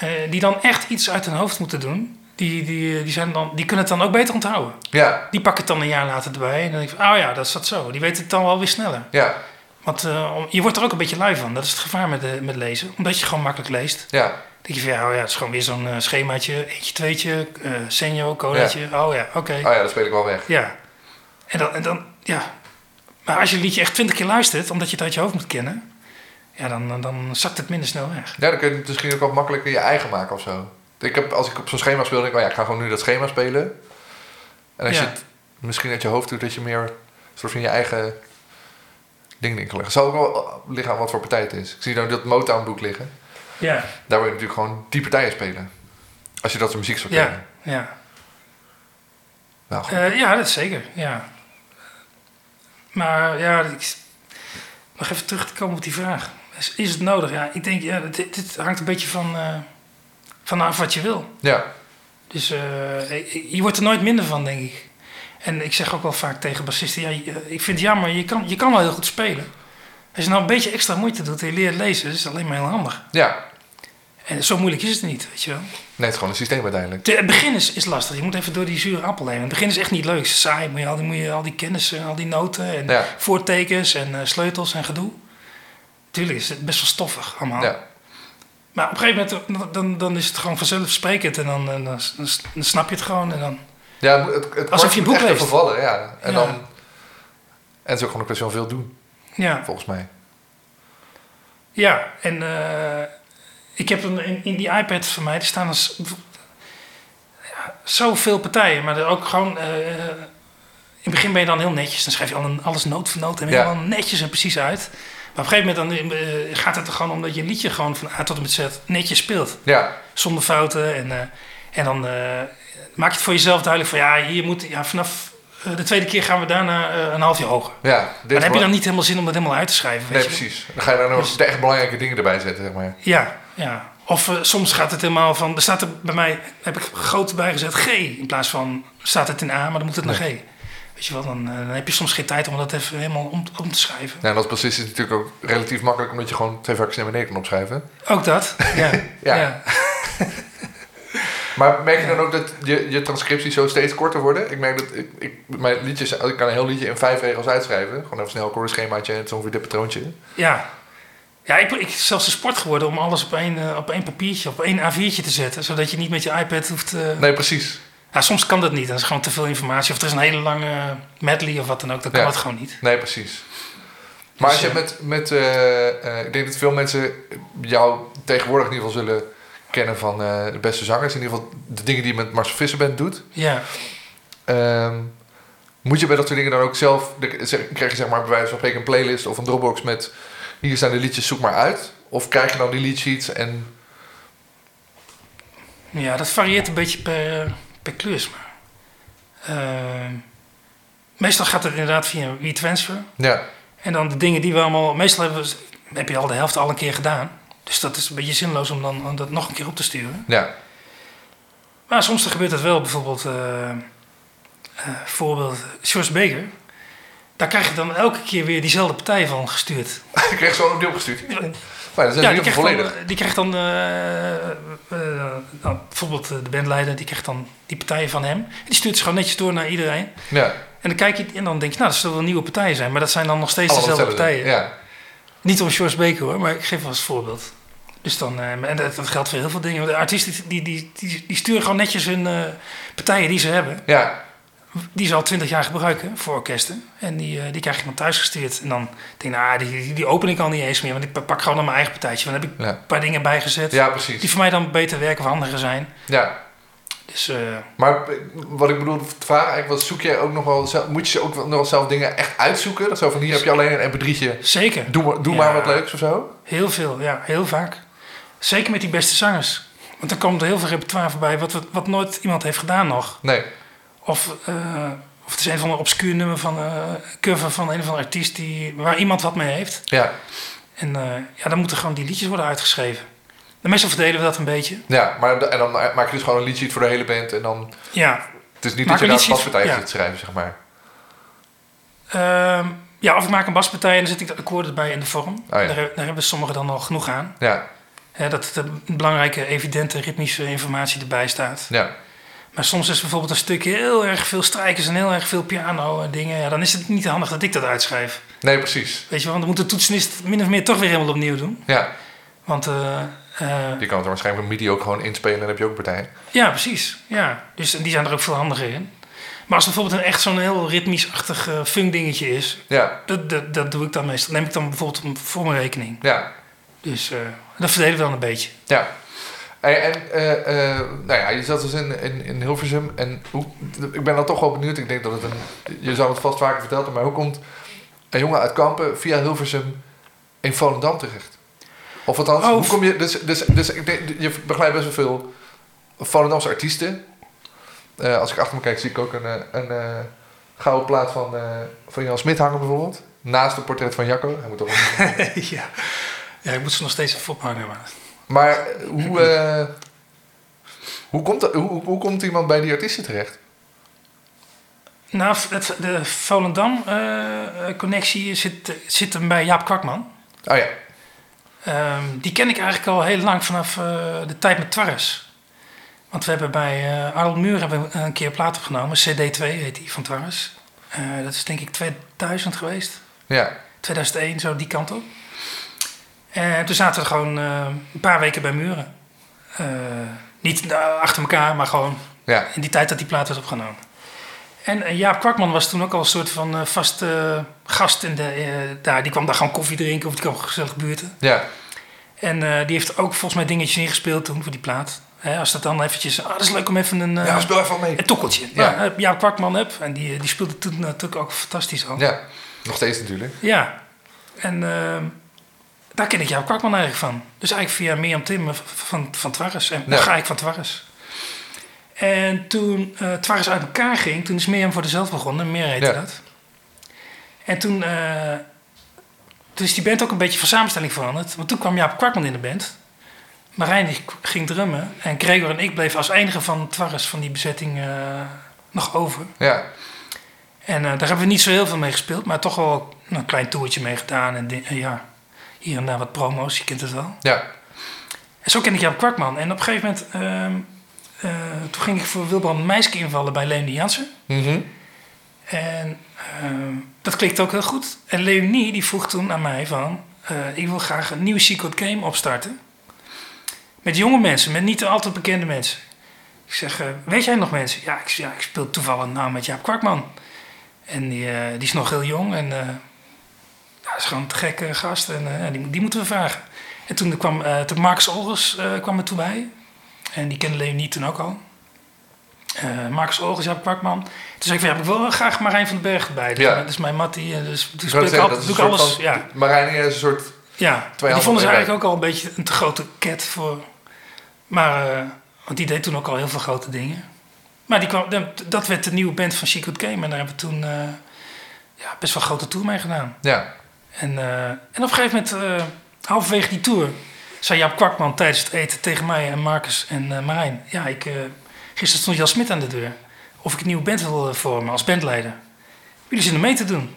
eh, die dan echt iets uit hun hoofd moeten doen... Die, die, die, zijn dan, die kunnen het dan ook beter onthouden. ja, Die pakken het dan een jaar later erbij. En dan denk ik oh ja, dat is dat zo. Die weten het dan wel weer sneller. ja, Want eh, je wordt er ook een beetje lui van. Dat is het gevaar met, eh, met lezen. Omdat je gewoon makkelijk leest. ja. Dan denk je van, ja, oh ja het is gewoon weer zo'n eh, schemaatje. Eentje, tweetje, eh senio, colaatje. Oh ja, oké. Oh ja, dat speel ik wel weg. Ja. En dan, en dan, ja. Maar als je een liedje echt twintig keer luistert, omdat je het uit je hoofd moet kennen, ja, dan, dan, zakt het minder snel weg. Ja, dan kun je het misschien ook wat makkelijker je eigen maken of zo. Ik heb, als ik op zo'n schema speel, denk ik, oh ja, ik ga gewoon nu dat schema spelen. En als Ja. je het misschien uit je hoofd doet, dat je meer soort van je eigen ding in kan leggen. Zal ook wel liggen aan wat voor partij het is. Ik zie nou dat Motown boek liggen. Ja, Daar wil je natuurlijk gewoon die partijen spelen. Als je dat soort muziek zou ja, kennen. ja. Nou, goed. Eh, ja, dat is zeker, ja. Maar ja, ik, nog even terug te komen op die vraag. Is, is het nodig? Ja, ik denk, ja, dit, dit hangt een beetje van, eh vanaf wat je wil. ja, Dus eh, je wordt er nooit minder van, denk ik. En ik zeg ook wel vaak tegen bassisten, ja, je- ik vind het jammer, je kan, je kan wel heel goed spelen. Als je nou een beetje extra moeite doet en je leert lezen, is het alleen maar heel handig. Ja. En zo moeilijk is het niet, weet je wel. Nee, het is gewoon een systeem uiteindelijk. De- Het begin is, is lastig. Je moet even door die zure appel heen. Het begin is echt niet leuk. Het is saai. Moet je al die, moet je al die kennis en al die noten en Ja. voortekens en eh, sleutels en gedoe. Tuurlijk is het best wel stoffig allemaal. Ja. Maar op een gegeven moment dan, dan is het gewoon vanzelfsprekend en dan, dan, dan, dan snap je het gewoon. En dan, Ja, het, het Alsof je een boek leest. even vallen, ja. En Ja. dan... En het is ook gewoon een kwestie van veel doen, ja, volgens mij. ja, en eh, ik heb een, in, in die iPad van mij, er staan er ja, zoveel partijen, maar er ook gewoon. eh, in het begin ben je dan heel netjes, dan schrijf je al alles noot voor noot en helemaal netjes en precies uit. Maar op een gegeven moment dan, eh, gaat het er gewoon om dat je liedje gewoon van A tot en met Z netjes speelt. Ja, Zonder fouten. En, eh, en dan eh, maak je het voor jezelf duidelijk van ja, hier moet, ja vanaf de tweede keer gaan we daarna een half jaar hoger. ja. Maar dan heb je dan niet helemaal zin om dat helemaal uit te schrijven. Weet Nee, je? precies. Dan ga je dan nog Dus- de echt belangrijke dingen erbij zetten, zeg maar. Ja, ja. Of soms gaat het helemaal van, er staat er bij mij, heb ik groot bijgezet G. In plaats van, staat het in A, maar dan moet het naar G. Weet je wel, dan, eh, dan heb je soms geen tijd om dat even helemaal om, om te schrijven. Ja, en als bassist is het natuurlijk ook relatief makkelijk... omdat je gewoon twee vakjes naar beneden kan opschrijven. Ook dat, ja. Ja. ja. Maar merk je dan ook dat je, je transcripties zo steeds korter worden? Ik merk dat ik, ik, mijn liedjes, ik kan een heel liedje in vijf regels uitschrijven. Gewoon even snel een akkoordenschemaatje en het is ongeveer dit patroontje. Ja, ja ik, ik is zelfs een sport geworden om alles op één, eh, op één papiertje, op één A4'tje te zetten. Zodat je niet met je iPad hoeft... eh, Nee, precies. Ja, soms kan dat niet. Dat is gewoon te veel informatie. Of er is een hele lange medley of wat dan ook. Dan kan Ja. het gewoon niet. Nee, precies. Maar als Dus, je eh, met, met eh, eh, ik denk dat veel mensen jou tegenwoordig in ieder geval zullen kennen van de beste zangers. In ieder geval de dingen die je met Marcel Visserband doet. Ja, Ehm, moet je bij dat soort dingen dan ook zelf, krijg je zeg maar bij wijze van spreken een playlist of een Dropbox met hier zijn de liedjes, zoek maar uit. Of krijg je dan die leadsheets en ja dat varieert een beetje per, per klus. Maar, eh, meestal gaat het inderdaad via WeTransfer. ja, En dan de dingen die we allemaal... Meestal hebben we, heb je al de helft al een keer gedaan. Dus dat is een beetje zinloos om dan om dat nog een keer op te sturen. ja, Maar soms gebeurt dat wel. Bijvoorbeeld, eh eh, voorbeeld, George Baker. Daar krijg je dan elke keer weer diezelfde partij van gestuurd. ik kreeg zo opnieuw opgestuurd. Maar dat is Ja, die krijgt, dan, die krijgt dan, nou, bijvoorbeeld eh, de bandleider, die krijgt dan die partijen van hem. Die stuurt ze gewoon netjes door naar iedereen. Ja, En dan kijk je en dan denk je, nou, dat zullen wel nieuwe partijen zijn. Maar dat zijn dan nog steeds allemaal dezelfde partijen. Ja, Niet om George Baker hoor, maar ik geef wel als voorbeeld. Dus dan, eh, en dat, geldt voor heel veel dingen. De artiesten die, die, die, die sturen gewoon netjes hun eh, partijen die ze hebben. ja, Die ze al twintig jaar gebruiken voor orkesten. En die, eh, die krijg ik dan thuis gestuurd. En dan denk ik, nou, die, die, die open ik al niet eens meer. Want ik pak gewoon naar mijn eigen partijtje. Want dan heb ik ja. een paar dingen bijgezet. ja, precies. Die voor mij dan beter werken of handiger zijn. Ja, Dus eh, maar wat ik bedoel te vragen eigenlijk was, zoek jij ook nog wel zelf, moet je ook nog wel zelf dingen echt uitzoeken? Dat zo van hier heb je alleen een mp3'tje, zeker. doe, maar- doe Ja. maar wat leuks of zo? Heel veel, ja, heel vaak. Zeker met die beste zangers. Want er komt er heel veel repertoire voorbij wat, wat, wat nooit iemand heeft gedaan nog. Nee, Of, eh, of het is een van een obscuur nummer van eh, cover van een of andere artiest die, waar iemand wat mee heeft. ja, En eh, ja, dan moeten gewoon die liedjes worden uitgeschreven. En meestal verdelen we dat een beetje. ja, maar de- en dan maak je dus gewoon een liedje voor de hele band en dan, Ja, het is niet Maak dat je een daar liedje- paspartijen ja. schrijven, zeg maar. Ehm, ja, of ik maak een baspartij en dan zet ik de akkoorden erbij in de vorm. Oh ja. daar, daar hebben sommigen dan al genoeg aan. Ja, dat er belangrijke, evidente, ritmische informatie erbij staat. ja, Maar soms is bijvoorbeeld een stukje heel erg veel strijkers en heel erg veel piano en dingen. Ja, dan is het niet handig dat ik dat uitschrijf. nee, precies. Weet je wel, want dan moet de toetsenist min of meer toch weer helemaal opnieuw doen. Ja, Want eh, eh, je kan het er waarschijnlijk met MIDI ook gewoon inspelen en dan heb je ook een partij. ja, precies. Ja. Dus die zijn er ook veel handiger in. Maar als het bijvoorbeeld een echt zo'n heel ritmisch-achtig eh, funk dingetje is, Ja, dat, dat, dat doe ik dan meestal. neem ik dan bijvoorbeeld voor mijn rekening. ja, Dus eh dat verdelen we dan een beetje. ja. En, en eh, eh, nou ja, je zat dus in, in, in Hilversum en hoe, ik ben dan toch wel benieuwd. Ik denk dat het een, je zou het vast vaker verteld hebben, maar hoe komt een jongen uit Kampen via Hilversum in Volendam terecht? Of althans, Oh, hoe kom je, dus, dus, dus ik denk, je begeleidt best wel veel Volendamse artiesten. Eh, als ik achter me kijk, zie ik ook een, een gouden plaat van, van Jan Smit hangen bijvoorbeeld. Naast het portret van Jacco. Hij moet toch ja. ja, ik moet ze nog steeds even ophangen. Maar... Maar hoe, eh, Hoe komt, hoe, hoe komt iemand bij die artiesten terecht? Nou, het, de Volendam-connectie zit, zit hem bij Jaap Kwakman. Oh ja. Ehm, die ken ik eigenlijk al heel lang vanaf eh, de tijd met Twarres. Want we hebben bij eh Arnold Muur hebben we een keer plaat opgenomen. CD2 heet die van Twarres. Eh, dat is denk ik 2000 geweest. Ja. 2001, zo die kant op. En toen zaten we gewoon eh, een paar weken bij Muren. Eh, niet eh, achter elkaar, maar gewoon Ja. in die tijd dat die plaat werd opgenomen. En eh, Jaap Kwakman was toen ook al een soort van eh, vaste gast in de, eh, daar. Die kwam daar gewoon koffie drinken of die kwam gezellig buurten. Ja. En eh, die heeft ook volgens mij dingetjes ingespeeld toen voor die plaat. Als dat dan eventjes, ah, dat is leuk om even een, eh, Ja, speel even mee. een tokkeltje. Ja. Ja. Jaap Kwakman heb. En die, die speelde toen natuurlijk ook fantastisch al. Ja. Nog steeds natuurlijk. Ja, en ehm, daar ken ik Jaap Kwakman eigenlijk van. Dus eigenlijk via Mirjam Tim van, van Twarres. En Ja. ga ik van Twarres. En toen eh Twarres uit elkaar ging, toen is Mirjam voor dezelfde begonnen. Meer heette Ja. dat. En toen, eh, toen is die band ook een beetje van samenstelling veranderd. Want toen kwam Jaap Kwakman in de band. Marijn ging drummen. En Gregor en ik bleven als enige van Twarres van die bezetting eh, nog over. Ja. En daar hebben we niet zo heel veel mee gespeeld, maar toch wel een klein toertje mee gedaan. En ja, hier en daar wat promo's, je kent het wel. Ja. En zo ken ik Jan Kwakman. En op een gegeven moment, ehm, eh, toen ging ik voor Wilbrand Meiske invallen bij Leonie Jansen. Mhm. En ehm, dat klikte ook heel goed. En Leonie die vroeg toen aan mij van, eh, ik wil graag een nieuwe Secret Game opstarten. Met jonge mensen, met niet altijd bekende mensen. Ik zeg, eh, weet jij nog mensen? Ja, ik, zeg, ja, ik speel toevallig nou met Jaap Kwakman. En die, die is nog heel jong en ja, is gewoon een te gekke gast. En eh, ja, die, die moeten we vragen. En toen kwam eh toen Marcus Olgers eh, kwam er toen bij. En die kende Leonie toen ook al. Eh Marcus Olgers, Jaap Kwakman. Toen zei ik van, ja, ik wil wel graag Marijn van den Berg erbij. Dus, Ja. Dat is mijn mattie. en Dus toen Ik speel altijd, doe ik alles. Ja. Marijn is een soort... ja. Die vonden ze eigenlijk ook al een beetje een te grote cat voor. Maar, eh, want die deed toen ook al heel veel grote dingen. Maar die kwam, dat werd de nieuwe band van Secret Game. En daar hebben we toen eh, ja, best wel grote tour mee gedaan. Ja. En, eh, en op een gegeven moment, eh, halverwege die tour, zei Jaap Kwakman tijdens het eten tegen mij en Marcus en eh, Marijn. Ja, ik, gisteren stond Jan Smit aan de deur. Of ik een nieuwe band wil vormen als bandleider. Jullie zitten mee te doen.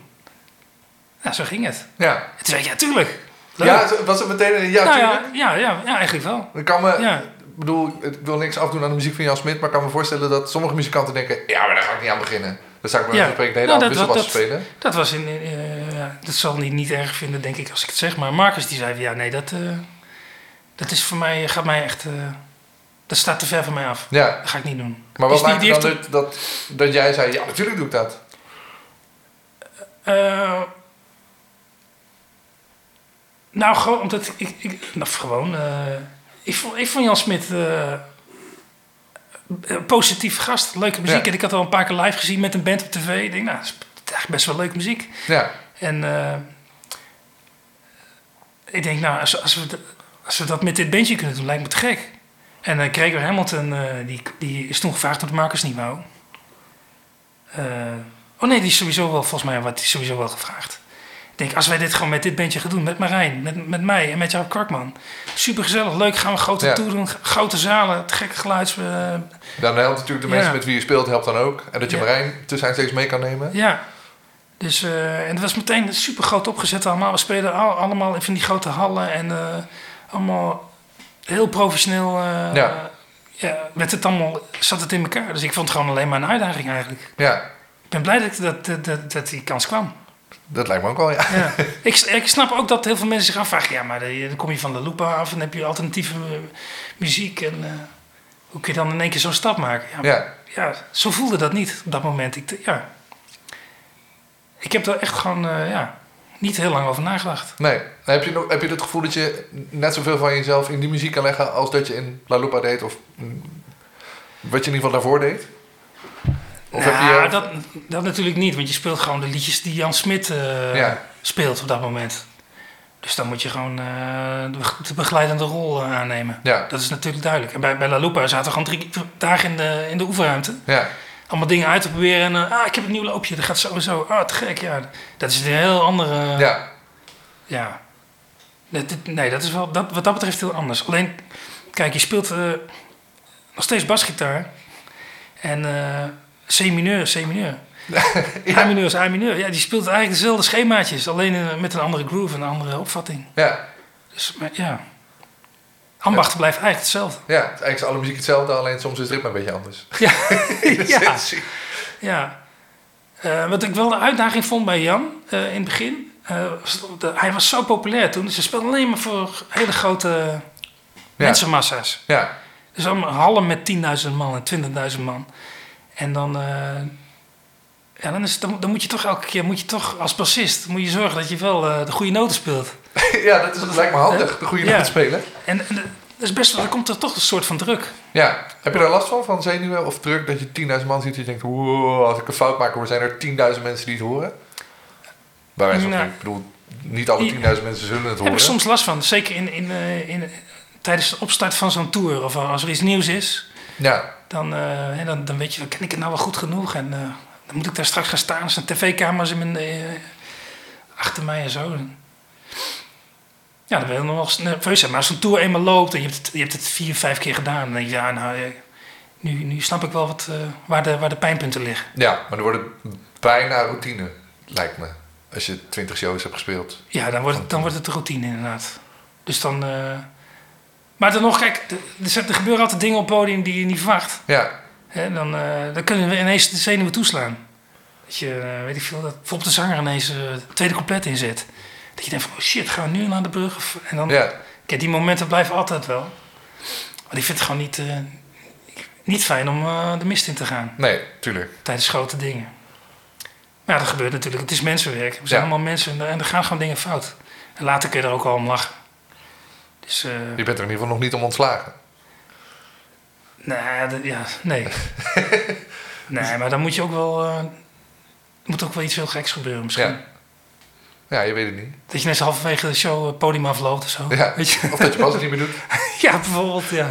Nou, zo ging het. Ja. En toen zei ik, ja, tuurlijk. Leuk. Ja, was het meteen een... Ja, nou, tuurlijk. ja, ja, ja, ja, eigenlijk wel. Ik kan me... Ja. Bedoel, ik wil niks afdoen aan de muziek van Jan Smit, maar ik kan me voorstellen dat sommige muzikanten denken, ja, maar daar ga ik niet aan beginnen. Dan sta ik bij Ja. van spreken de hele Nou, avond dat- dat- spelen. Dat was in, eh, ja, dat zal hij niet erg vinden, denk ik, als ik het zeg. Maar Marcus die zei ja, nee, dat, eh, dat is voor mij, gaat mij echt, eh, dat staat te ver van mij af. Ja, Dat ga ik niet doen. maar wat die dan dat, dat, dat jij zei, ja, natuurlijk doe ik dat. Nou, gewoon omdat ik, ik, ik nou, gewoon, ik, vond, ik vond Jan Smit een positief gast, leuke muziek. Ja. En ik had al een paar keer live gezien met een band op tv. Ik denk, nou, dat is eigenlijk best wel leuke muziek. Ja, En eh, ik denk, nou, als, als, we, als we dat met dit bandje kunnen doen, lijkt me te gek. En uh, Gregor Hamilton, eh, die, die is toen gevraagd omdat Marcus niet wou. Eh, oh nee, die is sowieso wel, volgens mij, wat die is sowieso wel gevraagd. Denk, als wij dit gewoon met dit bandje gaan doen, met Marijn, met, met mij en met Jaap Kwakman. Super gezellig, leuk, gaan we grote Ja. tour doen, grote zalen, te gekke geluids. eh, dan helpt natuurlijk de Ja. mensen met wie je speelt, helpt dan ook. En dat je Ja. Marijn tussen steeds mee kan nemen. Ja. Dus, eh, en het was meteen super groot opgezet allemaal. We spelen al- allemaal in die grote hallen en eh, allemaal heel professioneel. Ja. ja, werd het allemaal, zat het in elkaar. Dus ik vond het gewoon alleen maar een uitdaging eigenlijk. Ja, Ik ben blij dat, dat, dat, dat, dat die kans kwam. Dat lijkt me ook wel, ja. Ja. ik, ik snap ook dat heel veel mensen zich afvragen... ja, maar dan kom je van de Lupa af en heb je alternatieve eh, muziek... en eh, hoe kun je dan in één keer zo'n stap maken? Ja, Ja, ja, zo voelde dat niet op dat moment. Ik, ja. ik heb er echt gewoon eh, ja, niet heel lang over nagedacht. nee. Heb je, nog, heb je het gevoel dat je net zoveel van jezelf in die muziek kan leggen als dat je in La Lupa deed? Of mm, wat je in ieder geval daarvoor deed? Of heb Nou, je... dat, dat natuurlijk niet, want je speelt gewoon de liedjes die Jan Smit eh, Ja. speelt op dat moment. Dus dan moet je gewoon eh, de be- de begeleidende rol eh, aannemen. Ja, Dat is natuurlijk duidelijk. En bij, bij La Lupa zaten we gewoon drie dagen in de, in de oefenruimte. ja, Allemaal dingen uit te proberen. En ah, ik heb een nieuw loopje, dat gaat sowieso. Ah, te gek, ja. Dat is een heel andere... ja. Ja. Nee, dat is wel dat, wat dat betreft heel anders. Alleen, kijk, je speelt. nog steeds basgitaar. En C-mineur, C-mineur. Ja. A-mineur is A-mineur. Ja, die speelt eigenlijk dezelfde schemaatjes. Alleen met een andere groove en een andere opvatting. Ja, Dus maar, ja. Ambacht blijft eigenlijk hetzelfde. ja, het is eigenlijk alle muziek hetzelfde, alleen soms is het ritme een beetje anders. Ja, ja. ja. Eh, wat ik wel de uitdaging vond bij Jan eh, in het begin. eh, de- hij was zo populair toen. Dus hij speelde alleen maar voor hele grote mensenmassa's. Ja, Dus allemaal hallen met 10.000 man en 20.000 man. En dan, eh, ja, dan, is dan, dan moet je toch elke keer, moet je toch als bassist, moet je zorgen dat je wel eh, de goede noten speelt. ja dat, is, dat lijkt me handig, de goede Ja. noot spelen. En, en dat is best, wel- er komt er toch een soort van druk. Ja, heb je daar last van, van zenuwen of druk, dat je 10.000 man ziet en je denkt, wow, als ik een fout maak, dan zijn er 10.000 mensen die het horen? Bij wijze van Nou. ik bedoel, niet alle 10.000 mensen zullen het Daar heb horen. ik soms last van. Zeker in, in, eh, in, tijdens de opstart van zo'n tour. Of als er iets nieuws is. Ja, Dan, eh, dan, dan weet je, ken ik het nou wel goed genoeg? En eh, dan moet ik daar straks gaan staan. Er zijn tv-camera's in mijn, eh, achter mij en zo. Ja, dan ben je nog wel nerveus. zijn. Maar als zo'n tour eenmaal loopt en je hebt het, je hebt het vier, vijf keer gedaan... dan denk je, ja, nou, nu, nu snap ik wel wat, waar, de, waar de pijnpunten liggen. ja, maar dan wordt het bijna routine, lijkt me. Als je 20 shows hebt gespeeld. Ja, dan wordt het, dan wordt het de routine inderdaad. Dus dan... maar dan nog, kijk, er, gebeuren altijd dingen op het podium die je niet verwacht. Ja, Hè, dan, eh, dan kunnen we ineens de zenuwen toeslaan. Dat je, eh, weet ik veel, dat bijvoorbeeld de zanger ineens eh, het tweede couplet inzet. Dat je denkt van, oh shit, gaan we nu naar de brug? Of, en dan, ja, kijk, die momenten blijven altijd wel. Maar ik vind het gewoon niet, niet fijn om de mist in te gaan nee, tuurlijk. tijdens grote dingen. Maar ja, dat gebeurt natuurlijk. Het is mensenwerk. We zijn Ja. allemaal mensen en, en er gaan gewoon dingen fout. En later kun je er ook al om lachen. Dus, eh, Je bent er in ieder geval nog niet om ontslagen. Nee, dat- ja, nee. nee, maar dan moet je ook wel... eh, er moet ook wel iets heel geks gebeuren misschien. Ja. Ja, je weet het niet. Dat je net halverwege de show het podium afloopt of zo. Ja. Weet je? Of dat je pas het niet meer doet. ja, bijvoorbeeld, ja.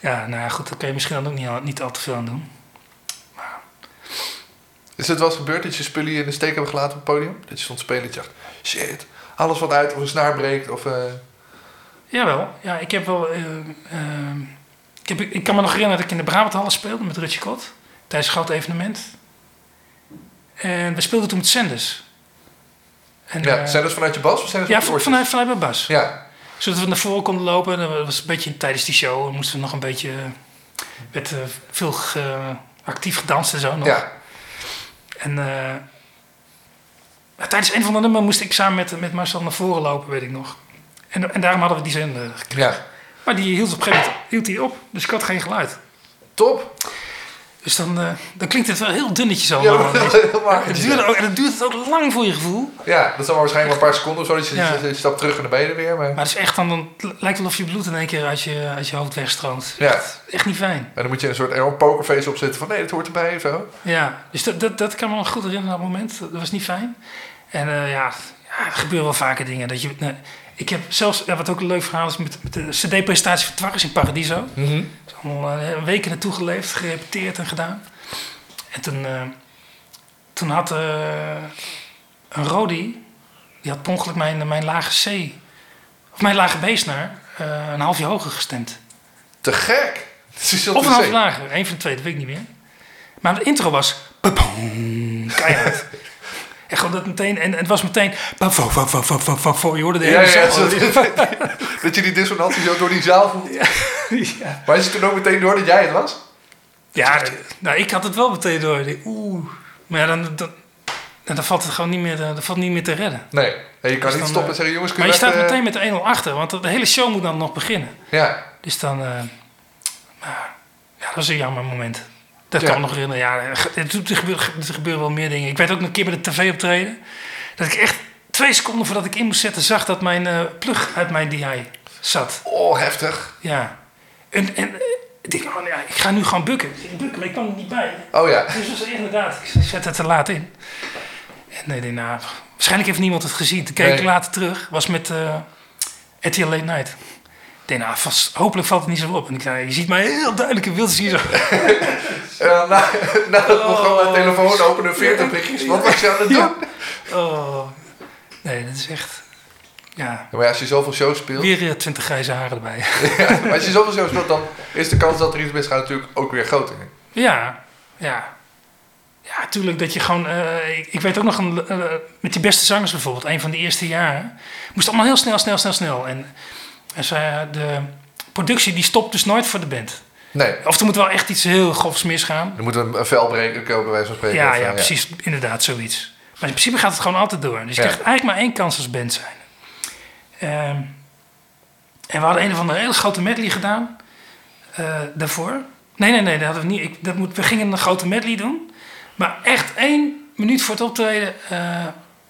Ja, nou ja, goed, daar kun je misschien dan ook niet, al- niet al te veel aan doen. Is het wel eens gebeurd dat je spullen in de steek hebben gelaten op het podium? Dat je stond spelen en je dacht, shit, alles wat uit of een snaar breekt of... eh, Jawel, ja, ik heb wel... eh, eh, ik, heb, ik kan me nog herinneren dat ik in de Brabanthallen speelde met Rutje Kot. Tijdens een groot evenement. En we speelden toen met Senders. En, ja, eh, dat vanuit je bas of dat Ja, vanuit vanuit, vanuit mijn bas. Ja, Zodat we naar voren konden lopen. Dat was een beetje tijdens die show. Moesten we nog een beetje... werd eh, veel ge- actief gedanst en zo nog. ja, En tijdens een van de nummers moest ik samen met, met Marcel naar voren lopen, weet ik nog. En, en daarom hadden we die zender gekregen. ja. Maar die hield op een gegeven moment hield die op. Dus ik had geen geluid. Top. Dus dan, eh, dan klinkt het wel heel dunnetjes Ja, allemaal. maar- het duurde ja. ook, en het duurt ook lang voor je gevoel. Ja, dat zal maar waarschijnlijk maar een paar seconden of zo. Dat je, Ja. stapt terug en dan ben je er weer. Maar... Maar het is echt dan, dan lijkt wel of je bloed in één keer uit je, uit je hoofd wegstroomt. Ja. Echt, echt niet fijn. En dan moet je een soort pokerface opzetten van nee, dat hoort erbij of zo. Ja, dus dat, dat, dat kan me nog goed herinneren op dat moment. Dat was niet fijn. En eh, ja, ja, er gebeuren wel vaker dingen. Dat je, ik heb zelfs, ja, wat ook een leuk verhaal is, met, met de cd-presentatie van Twarres in Paradiso. Mhm. Dus allemaal uh, weken naartoe geleefd, gerepeteerd en gedaan. En toen, uh, toen had uh, een Rodi, die had per ongeluk mijn, mijn lage C, of mijn lage B-snaar, een halfje hoger gestemd. Te gek! Of een half lager, een van de twee, dat weet ik niet meer. Maar de intro was... Keihard. En gewoon dat meteen... En het was meteen... Je hoorde de hele ja, ja, zo, Dat je die dissonantie zo door die zaal voelt. Ja. Maar is het toen ook meteen door dat jij het was? Ja, nou, ik had het wel meteen door. Oeh. Maar ja, dan, dan, dan valt het gewoon niet meer, dan valt niet meer te redden. Nee, je kan dus niet stoppen en zeggen... jongens, Maar je echt, staat uh... meteen met de 1-0 achter. Want de hele show moet dan nog beginnen. Ja. Dus dan... Uh, ja, dat was een jammer moment. Dat ja. kan me nog herinneren. Ja, er gebeuren, er wel meer dingen. Ik weet ook een keer bij de tv optreden. Dat ik echt twee seconden voordat ik in moest zetten... zag dat mijn uh, plug uit mijn DI zat. Oh, heftig. Ja. En, en ik denk, oh, ja, ik ga nu gewoon bukken. Ik bukken, maar ik kwam er niet bij. Oh ja. Dus was inderdaad, ik zet het te laat in. En nee, nee, nou, waarschijnlijk heeft niemand het gezien. Toen keek nee. ik later terug. Was met uh, RTL Late Night. Denk, nou, vast, hopelijk valt het niet zo op. En ik zei, je ziet mij heel duidelijk in beeld zien zo. uh, na, na dat oh, programma telefoon openen 40 berichtjes. Wat was je aan het doen? Ja. Oh. Nee, dat is echt... Ja, Ja, maar ja, als je zoveel shows speelt... weer eh, 20 grijze haren erbij. Ja, maar als je zoveel shows speelt, dan is de kans dat er iets misgaat natuurlijk ook weer groter. Ja, ja. Ja, tuurlijk dat je gewoon... eh, ik, ik weet ook nog, een, eh, met die beste zangers bijvoorbeeld, een van de eerste jaren... moest allemaal heel snel, snel, snel, snel. En, en zij, de productie die stopt dus nooit voor de band. Nee, Of er moet wel echt iets heel grofs misgaan. er moet een, een vel breken komen, bij wijze van spreken. Ja, Of, ja, eh, precies. Inderdaad, zoiets. Maar in principe gaat het gewoon altijd door. Dus je Ja. krijgt eigenlijk maar één kans als band zijn. Ehm, en we hadden een of andere hele grote medley gedaan. eh, daarvoor. Nee, nee, nee, dat hadden we niet. Ik, dat moet, we gingen een grote medley doen. Maar echt één minuut voor het optreden... eh,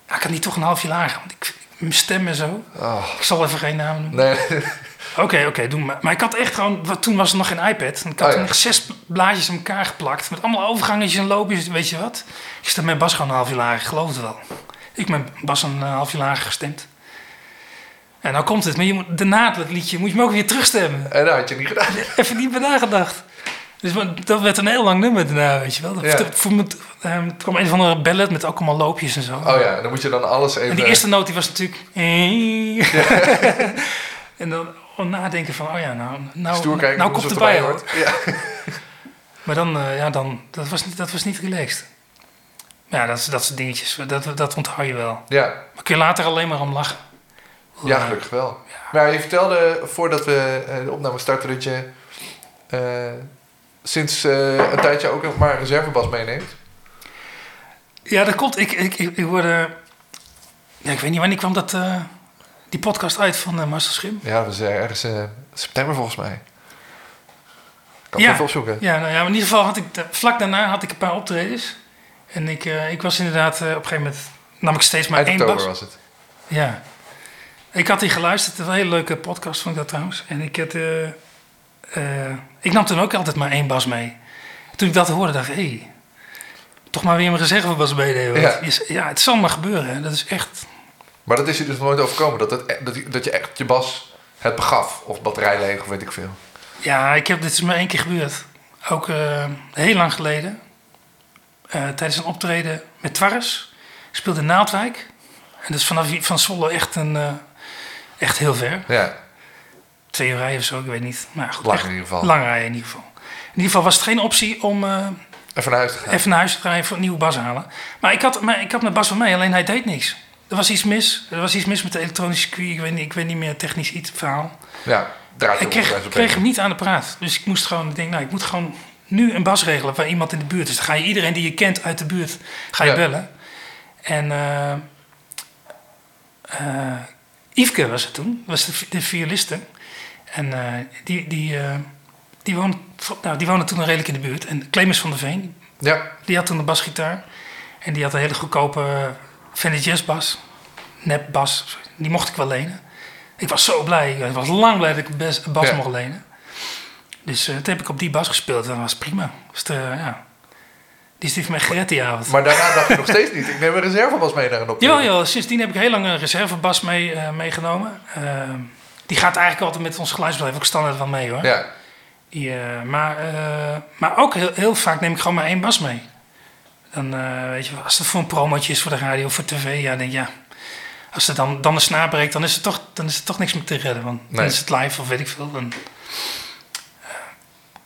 ja, ik had niet toch een halfje lager. Want ik, mijn stem en zo. Oh, Ik zal even geen namen noemen. nee, Oké, oké, doe maar. Maar ik had echt gewoon, want toen was er nog geen iPad. En ik had Oh, ja. toen echt zes blaadjes aan elkaar geplakt. Met allemaal overgangetjes en loopjes, weet je wat. Ik stem mijn bas gewoon een halfje lager, ik geloof het wel. Ik mijn bas een eh, halfje lager gestemd. En nou komt het, maar je moet, daarna het liedje moet je hem ook weer terugstemmen. en dat had je niet gedaan. Even niet bij nagedacht. Dus dat werd een heel lang nummer daarna, weet je wel. Dat, Ja. dat- voor me, ehm, er kwam een of andere ballad met ook allemaal loopjes en zo. Oh ja, dan moet je dan alles even... En die eerste noot die was natuurlijk... en dan oh, nadenken van, oh ja, nou, nou, kijken nou komt erbij hoor. Ja. Maar dan, eh, ja, dan, dat was niet, dat was niet relaxed. Ja, dat, dat soort dingetjes, dat, dat onthoud je wel. ja, Maar kun je later alleen maar om lachen. ja, Eh, gelukkig wel. Maar je vertelde voordat we eh, de opname starten dat je sinds eh, een tijdje ook nog maar een reservebas meeneemt. Ja, dat komt. Ik, ik, ik, ik hoorde... Ja, ik weet niet wanneer kwam dat, eh, die podcast uit van uh, Marcel Schim. Ja, dat was eh, ergens eh, september volgens mij. Kan Ja. het even opzoeken. Ja, nou ja, maar in ieder geval had ik, vlak daarna had ik een paar optredens. En ik, eh, ik was inderdaad, eh, op een gegeven moment nam ik steeds maar Eind één oktober was het. Ja. Ik had die geluisterd, een hele leuke podcast vond ik dat trouwens. En ik, had, eh, eh, ik nam toen ook altijd maar één bas mee. Toen ik dat hoorde, dacht ik, hé, hey, toch maar weer mijn reservebas meenemen. Ja. Ja, het zal maar gebeuren. hè. Dat is echt... Maar dat is je dus nooit overkomen. Dat, het, e- dat, je- dat je echt je bas het begaf. Of batterij leeg of weet ik veel. Ja, ik heb, dit is maar één keer gebeurd. Ook eh, heel lang geleden. Eh, tijdens een optreden met Twarres. Ik speelde in Naaldwijk. En dat is vanaf van Zwolle echt, een, eh, echt heel ver. Ja, Twee uur rijden of zo, ik weet niet. Maar goed, lang echt in ieder geval. Lang rijden in ieder geval. In ieder geval was het geen optie om eh, Even naar huis te gaan. even naar huis te rijden voor een nieuwe bas halen. Maar ik had, maar ik had mijn bas van mij, alleen hij deed niks. Er was iets mis. Er was iets mis met de elektronische circuit. Ik weet niet, ik weet niet meer technisch iets verhaal. Ja, draait Ik kreeg, kreeg hem niet aan de praat. Dus ik moest gewoon, ik denk, nou, ik moet gewoon nu een bas regelen waar iemand in de buurt is. Dan ga je iedereen die je kent uit de buurt, ga je Ja. bellen. En eh, Yveske was het toen, was de, de violiste. En eh, die, die, eh, die, woonde, nou, die woonde toen nog redelijk in de buurt. En Clemens van der Veen, Ja, die had toen een basgitaar. En die had een hele goedkope uh, Fender Jazz bas. Nep bas. Die mocht ik wel lenen. Ik was zo blij. Ik was lang blij dat ik een bas, Ja. mocht lenen. Dus uh, toen heb ik op die bas gespeeld. En dat was prima. Dus de, ja. Die is die van mij gered die avond. maar daarna dacht je nog steeds niet. Ik neem een reservebas mee naar een optreden. Jawel, jawel. Sindsdien heb ik heel lang een reservebas mee, uh, meegenomen. Uh, die gaat eigenlijk altijd met ons geluidsbeleid ook standaard van mee hoor. Ja. Die, uh, maar, maar ook heel, heel vaak neem ik gewoon maar één bas mee. Dan uh, weet je, als het voor een promotje is voor de radio of voor tv, ja, denk ja. Als er dan, dan een snaar breekt, dan is, het toch, dan is er toch niks meer te redden. Want nee. dan is het live of weet ik veel. Dan,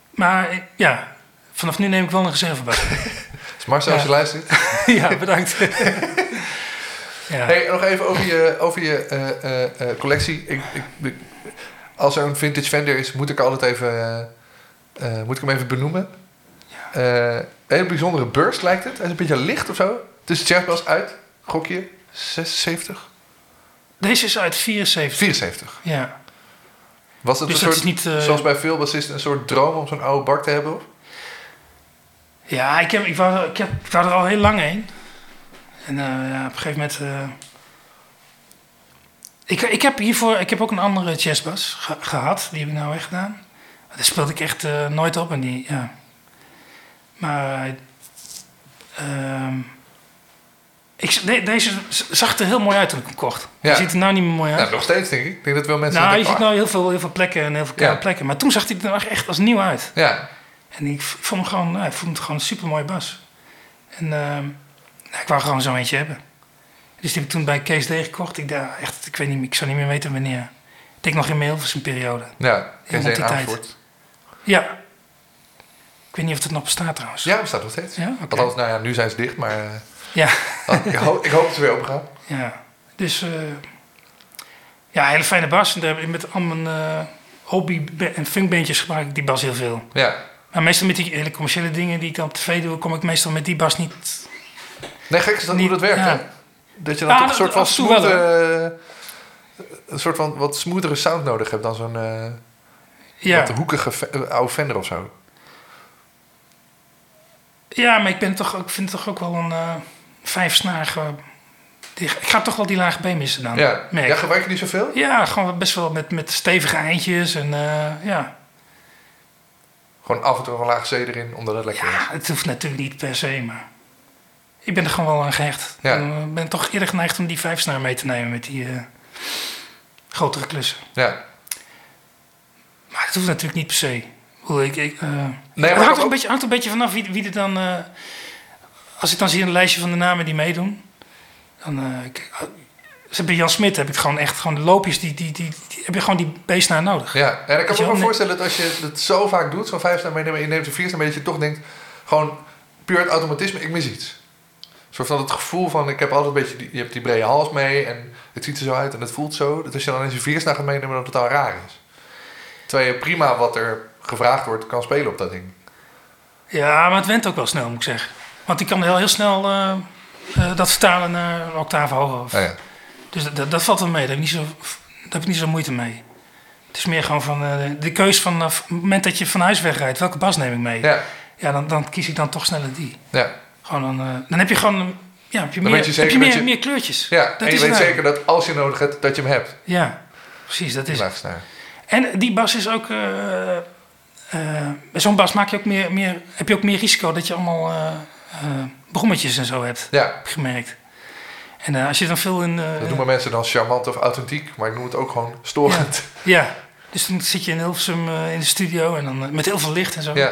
maar ja, vanaf nu neem ik wel een reservebas. dus Marcel, als je luistert. ja, bedankt. ja. Hey, nog even over je, over je uh, collectie. Ik, ik, als er een vintage Fender is, moet ik altijd even, uh, moet ik hem even benoemen. Een hele bijzondere burst lijkt het. Hij is een beetje licht of zo. Het is jazzbas uit, gokje, 76? Deze is uit 74. 74? Ja. Was het dus een soort, niet, uh... zoals bij veel bassisten, een soort droom om zo'n oude bak te hebben? Of? Ja, ik, heb, ik, wou, ik, heb, ik wou er al heel lang heen. En ja, op een gegeven moment... Uh... Ik, ik heb hiervoor ik heb ook een andere jazzbas ge gehad. Die heb ik nou weggedaan. Daar speelde ik echt uh, nooit op. En die, ja. Maar... Uh, ik, de, deze zag er heel mooi uit toen ik hem kocht. Ja. Hij ziet er nou niet meer mooi uit. Ja, nog steeds denk ik. Ik denk dat veel mensen... Nou, je denken, ziet nou heel veel, heel veel plekken en heel veel ja. plekken. Maar toen zag hij er echt als nieuw uit. Ja. En ik vond hem gewoon, nou, ik vond het gewoon een super mooi bas. En uh, ik wou gewoon zo'n eentje hebben. Dus die heb ik toen bij Kees D gekocht. Ik, dacht, echt, ik weet niet, ik zou niet meer weten wanneer. Ik denk nog in mijn Hilversum periode. Ja, tijd. Amersfoort. Ja. Ik weet niet of het nog bestaat trouwens. Ja, bestaat nog steeds. Ja. Althans, nou ja, nu zijn ze dicht, maar eh, Ja. ik, hoop, ik hoop dat ze weer open gaan. Ja, dus eh, ja, hele fijne bas. En daar heb ik met al mijn eh, hobby en funkbandjes gebruik ik die bas heel veel. Ja. Maar meestal met die hele commerciële dingen die ik dan op tv doe, kom ik meestal met die bas niet. Nee, gek is dat Niet- hoe dat werkt, ja. hè? Dat je dan toch een soort van smooth, een soort van wat smoothere sound nodig hebt dan zo'n eh Ja, wat hoekige eh, oude Fender of zo. ja maar ik, ben toch, ook- ik vind het toch ook wel een eh vijfsnarige. die- Ik ga toch wel die lage B missen dan. Ja. merk ja, ik. gebruik je die zoveel? Ja, gewoon best wel met, met stevige eindjes. En ja. Gewoon af en toe een laag C erin, omdat het lekker is. ja, het hoeft natuurlijk niet per se, maar ik ben er gewoon wel aan gehecht. Ja. Ik ben toch eerder geneigd om die vijfsnaar mee te nemen met die eh, grotere klussen. Ja. Maar dat hoeft natuurlijk niet per se. Ik Ik, eh, het hangt ook- een beetje, hangt een beetje vanaf wie, wie er dan... eh, als ik dan zie een lijstje van de namen die meedoen... Dan, eh, uh, bij Jan Smit heb ik gewoon echt gewoon de loopjes... Die, die, die, die- heb je gewoon die beestnaar nodig. Ja, en ik kan me wel, voorstellen dat als je het zo vaak doet, zo'n vijfsnaar meenemen en je neemt een viersnaar mee, dat je toch denkt, gewoon puur het automatisme, ik mis iets. Soort van het gevoel van, ik heb altijd een beetje, die, je hebt die brede hals mee en het ziet er zo uit en het voelt zo, dat als je dan eens een viersnaar gaat meenemen, dat het totaal raar is. Terwijl je prima wat er gevraagd wordt, kan spelen op dat ding. Ja, maar het went ook wel snel, moet ik zeggen. Want die kan heel, heel snel eh, eh, dat vertalen naar een octave hoger. Of- Nou ja. Dus dat, dat, valt wel mee. Daar heb, ik niet zo, daar heb ik niet zo moeite mee. Het is meer gewoon van eh, de keus van het moment dat je van huis wegrijdt. Welke bas neem ik mee? Ja, Ja, dan, dan kies ik dan toch sneller die. ja. Gewoon eh, dan heb je gewoon ja, heb je Dan meer, je heb je meer, je- meer kleurtjes. ja. Dat en je weet het zeker dat als je nodig hebt, dat je hem hebt. Ja, precies. Dat is. laagsnaar. En die bas is ook. eh, eh, bij zo'n bas maak je ook meer, meer, heb je ook meer risico dat je allemaal eh, brommetjes en zo hebt. Ja, Heb gemerkt. En als je dan veel in. dat noemen mensen dan charmant of authentiek, maar ik noem het ook gewoon storend. Ja, dus dan zit je in Hilversum in de studio en dan met heel veel licht en zo. Ja,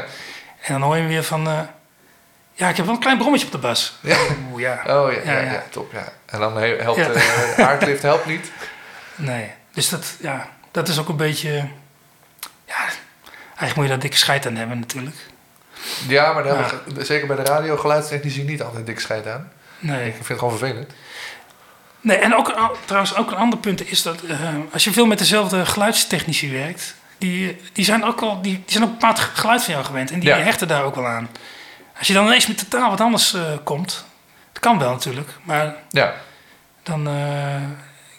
En dan hoor je weer van, ja, ik heb wel een klein brommetje op de bas. Ja. Oh ja, ja, Ja, ja, ja. top. Ja. En dan he- helpt eh aardlift helpt niet. Nee, dus dat, ja, dat is ook een beetje, ja, eigenlijk moet je daar dikke scheid aan hebben natuurlijk. Ja, maar daar hebben we, zeker bij de radio geluidstechnici niet altijd dik scheid aan. Nee. Ik vind het gewoon vervelend. nee en ook, an- trouwens ook een ander punt is dat eh, als je veel met dezelfde geluidstechnici werkt, die, die zijn ook al, die, die zijn ook een bepaald geluid van jou gewend en die hechten daar ook wel aan. Als je dan ineens met totaal wat anders eh, komt, dat kan wel natuurlijk, maar Ja, dan. eh,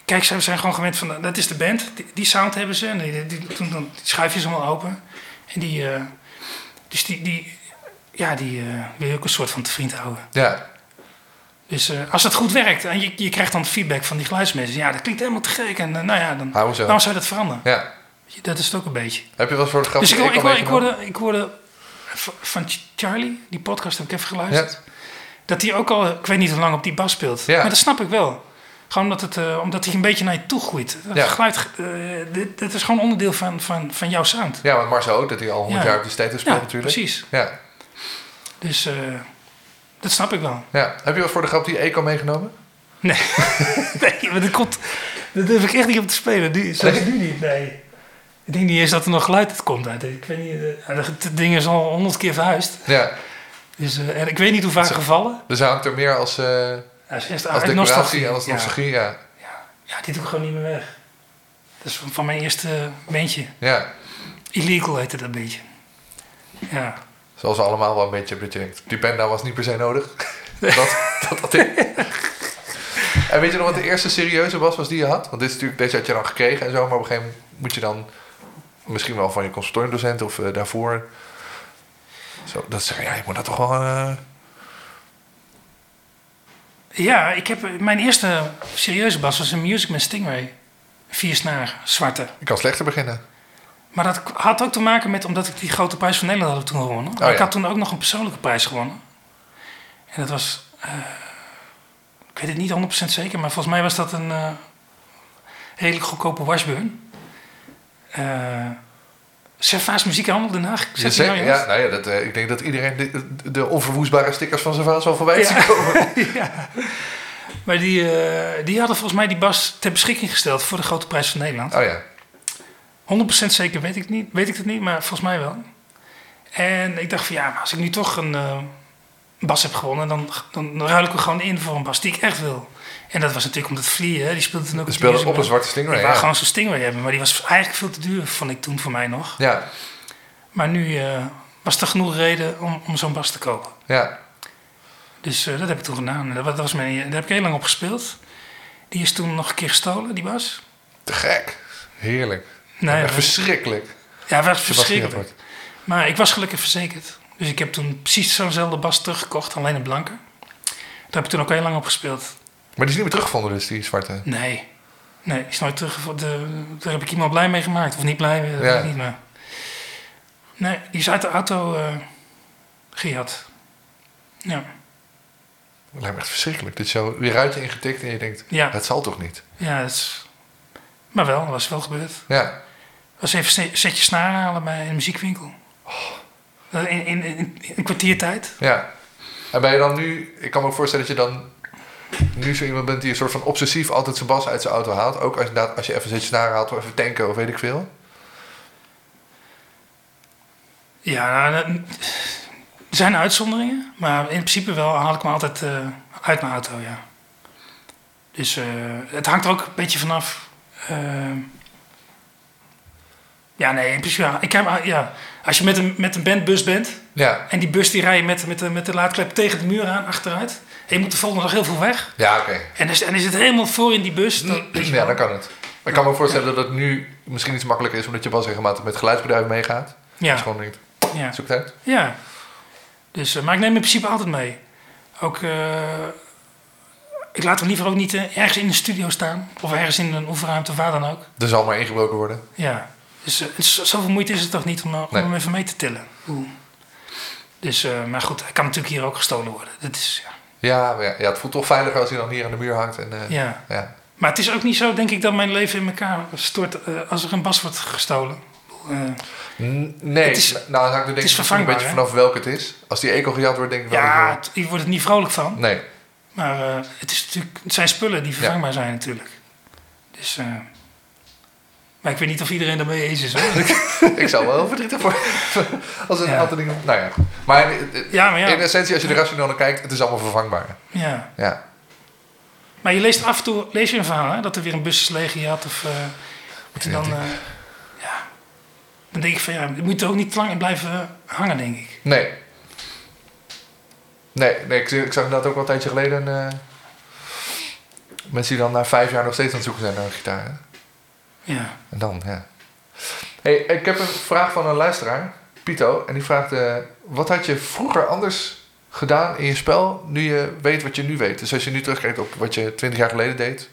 kijk, ze zijn gewoon gewend van. Dat is de band, die, die sound hebben ze. En die, die, die, toen- dan schuif je ze allemaal open. En die. eh, dus die. die ja, die wil je ook een soort van te vriend houden. ja, Dus als het goed werkt en je, je krijgt dan feedback van die geluidsmensen. Ja, dat klinkt helemaal te gek. En nou ja, dan. Waarom zou je dat veranderen? Ja. Dat is het ook een beetje. Heb je wel een soort grap Dus ik, ik, ik, meegenomen? hoorde, ik hoorde van Ch- Charlie, die podcast heb ik even geluisterd. Dat hij ook al, ik weet niet hoe lang op die bas speelt. Ja. Maar dat snap ik wel. Gewoon omdat, het, eh, omdat hij een beetje naar je toe groeit. Dat Ja. geluid, eh, dit, dit is gewoon onderdeel van, van, van jouw sound. Ja, want Marcel ook, dat hij al 100 Ja. jaar op die status speelt Ja, natuurlijk. precies. Ja. Dus eh, dat snap ik wel. ja. Heb je wel voor de grap die Eco meegenomen? Nee, nee maar dat, komt, dat durf ik echt niet op te spelen. Nu, zelfs Nee? nu niet, nee. Ik denk niet eens dat er nog geluid uit komt. Uit. Ik weet niet, eh, het het ding is al honderd keer verhuisd. Ja. Dus, eh, en ik weet niet hoe vaak gevallen. Dus hij hangt er meer als, eh, Ja, is eerst als uit decoratie en als Ja. nostalgie. Ja. Ja, die doe ik gewoon niet meer weg. Dat is van, van mijn eerste bandje. ja. Illegal heette dat beetje. Ja. Zoals we allemaal wel een beetje denkt, die panda was niet per se nodig. dat, dat, dat ding. En weet je nog wat de eerste serieuze was, was die je had? Want dit is natuurlijk, deze had je dan gekregen en zo, maar op een gegeven moment moet je dan misschien wel van je conservatoriumdocent of eh, daarvoor. Zo, dat zeg ja, je moet dat toch wel. eh, Ja, ik heb, mijn eerste serieuze bas was een Musicman Stingray. Vier snaar, zwarte. je kan slechter beginnen. Maar dat had ook te maken met omdat ik die grote prijs van Nederland had toen gewonnen. Ja. Ik had toen ook nog een persoonlijke prijs gewonnen. En dat was, eh, ik weet het niet 100% zeker, maar volgens mij was dat een eh, redelijk goedkope Washburn. Eh Servaas Muziekhandel Den Haag. Zet nou, ja, jongens? nou ja, dat, eh, ik denk dat iedereen de, de onverwoestbare stickers van zijn vaas wel voorbij Ja. komen. ja. Maar die, eh, die hadden volgens mij die bas ter beschikking gesteld voor de grote prijs van Nederland. Oh ja. 100% zeker weet ik, niet, weet ik het niet, maar volgens mij wel. En ik dacht van ja, maar als ik nu toch een bas heb gewonnen, dan, dan ruil ik er gewoon in voor een bas die ik echt wil. En dat was natuurlijk omdat Flea, hè, die speelde toen ook die speelden Music op een zwarte stingray. Ja. gewoon zo'n Stingray hebben, maar die was eigenlijk veel te duur, vond ik toen voor mij nog. ja, Maar nu eh, was er genoeg reden om, om zo'n bas te kopen. ja. Dus eh, dat heb ik toen gedaan. Dat, was- dat was mijn, daar heb ik heel lang op gespeeld. Die is toen nog een keer gestolen, die bas. Te gek. Heerlijk. Nee, Echt verschrikkelijk. ja, was verschrikkelijk. Maar ik was gelukkig verzekerd. Dus ik heb toen precies zo'nzelfde bas teruggekocht, alleen een blanke. Daar heb ik toen ook heel lang op gespeeld. Maar die is niet meer teruggevonden, dus die zwarte. Nee, nee, die is nooit teruggevonden. Daar heb ik iemand blij mee gemaakt. Of niet blij dat Ja. weet ik niet meer. Nee, die is uit de auto eh gejat. Ja, Dat lijkt me echt verschrikkelijk. Dat je zo je ruitje ingetikt en je denkt, Ja. dat zal toch niet? ja dat is... Maar wel, dat was wel gebeurd. Ja. was even sne- setje snaar halen bij een muziekwinkel. Dat In, in, in, in een kwartier tijd. Ja. En ben je dan nu, ik kan me ook voorstellen dat je dan nu zo iemand bent die een soort van obsessief altijd zijn bas uit zijn auto haalt. Ook als, als je even zetje snaren haalt of even tanken of weet ik veel. Ja, nou, er zijn uitzonderingen, maar in principe wel haal ik me altijd eh, uit mijn auto, ja. Dus eh, het hangt er ook een beetje vanaf. eh, ja, nee, in principe, ja, ik heb, ja, als je met een, met een bandbus bent Ja. en die bus die rij je met, met, de, met de laadklep tegen de muur aan, achteruit. En je moet de volgende dag heel veel weg. Ja, oké. En en er zit helemaal voor in die bus. Dan, Ja, wel. dan kan het. Maar ik kan me voorstellen dat het nu misschien iets makkelijker is omdat je bas regelmatig met geluidsbedrijven meegaat. Ja, Dus gewoon denkt, ja. zoek het uit. Ja. Dus, eh, maar ik neem in principe altijd mee. Ook, eh, ik laat hem liever ook niet eh, ergens in de studio staan. Of ergens in een oefenruimte, waar dan ook. Er zal maar ingebroken worden. Ja. Dus zo- zoveel moeite is het toch niet om, om Nee. hem even mee te tillen. Oeh. Dus, maar goed, hij kan natuurlijk hier ook gestolen worden. Dat is, ja. Ja, maar ja, ja, het voelt toch veiliger als hij dan hier aan de muur hangt. En, eh, ja. ja. Maar het is ook niet zo, denk ik, dat mijn leven in elkaar stort eh, als er een bas wordt gestolen. Eh, Nee, Het is- nou hangt er denk ik een beetje hè? vanaf welke het is. Als die eco gejat wordt, denk ik wel ja, je- het- je wordt er niet vrolijk van. Nee, Maar het, is natuurlijk, het zijn spullen die vervangbaar zijn natuurlijk. Dus, maar ik weet niet of iedereen daarmee eens is hoor. ik zou wel verdrietig worden. als een Ja. aantal dingen... Nou ja, maar ja, maar ja. in essentie, als je er rationeel naar kijkt, het is allemaal vervangbaar. ja. Ja, Maar je leest af en toe lees je een verhaal hè, dat er weer een bus is. Of, en dan, eh, ja, dan denk ik van ja, je moet er ook niet te lang in blijven hangen denk ik. nee. Nee, nee ik, ik zag inderdaad ook wel een tijdje geleden... eh, mensen die dan na vijf jaar nog steeds aan het zoeken zijn naar een gitaar. hè. Ja. En dan, ja. Hey, ik heb een vraag van een luisteraar, Pito. En die vraagt: eh, Wat had je vroeger anders gedaan in je spel nu je weet wat je nu weet? Dus als je nu terugkijkt op wat je 20 jaar geleden deed,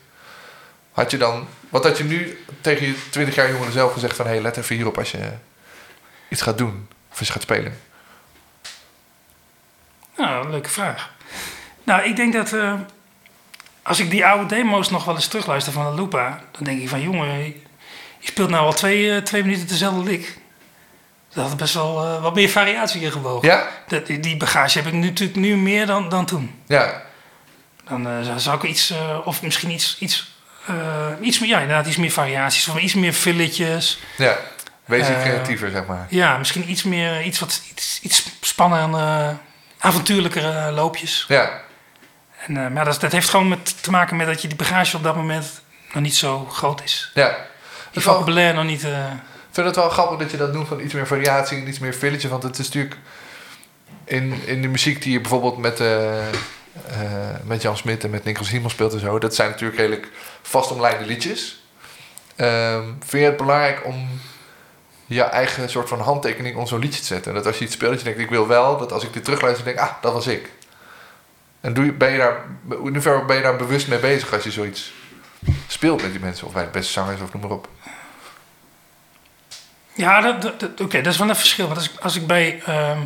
had je dan. Wat had je nu tegen je 20 jaar jongeren zelf gezegd van hé, hey, let even hierop als je iets gaat doen of als je gaat spelen? Nou, leuke vraag. Nou, ik denk dat eh, als ik die oude demo's nog wel eens terugluister van de Lupa, dan denk ik van jongen, je speelt nou al twee, eh, twee minuten dezelfde lik. Dat had best wel eh, wat meer variatie in gewogen. Ja? Dat, die- die bagage heb ik nu, natuurlijk nu meer dan, dan toen. Ja. Dan eh, zou- ik iets, of misschien iets, iets, iets meer, ja, inderdaad, iets meer variaties, of iets meer filletjes. Ja. Wees iets creatiever, zeg maar. Ja, misschien iets meer, iets wat, iets, iets spannender, avontuurlijkere loopjes. Ja. En, eh, maar dat, dat heeft gewoon met, te maken met dat je die bagage op dat moment nog niet zo groot is. Ja. Die vocabulaire nog niet... eh, Ik vind het wel grappig dat je dat noemt van iets meer variatie en iets meer village. Want het is natuurlijk in, in de muziek die je bijvoorbeeld met, eh, met Jan Smit en met Nicolas Hiemel speelt en zo. Dat zijn natuurlijk redelijk vastomlijnde liedjes. Ehm, vind je het belangrijk om je eigen soort van handtekening op zo'n liedje te zetten? Dat als je iets speelt, dat je denkt, ik wil wel dat als ik dit terugluister, denk ik, ah, dat was ik. En doe je, ben je daar, in hoeverre ben je daar bewust mee bezig als je zoiets speelt met die mensen? Of bij de beste zangers of noem maar op. Ja, dat, oké, dat is wel een verschil. Want als ik, als ik bij ehm,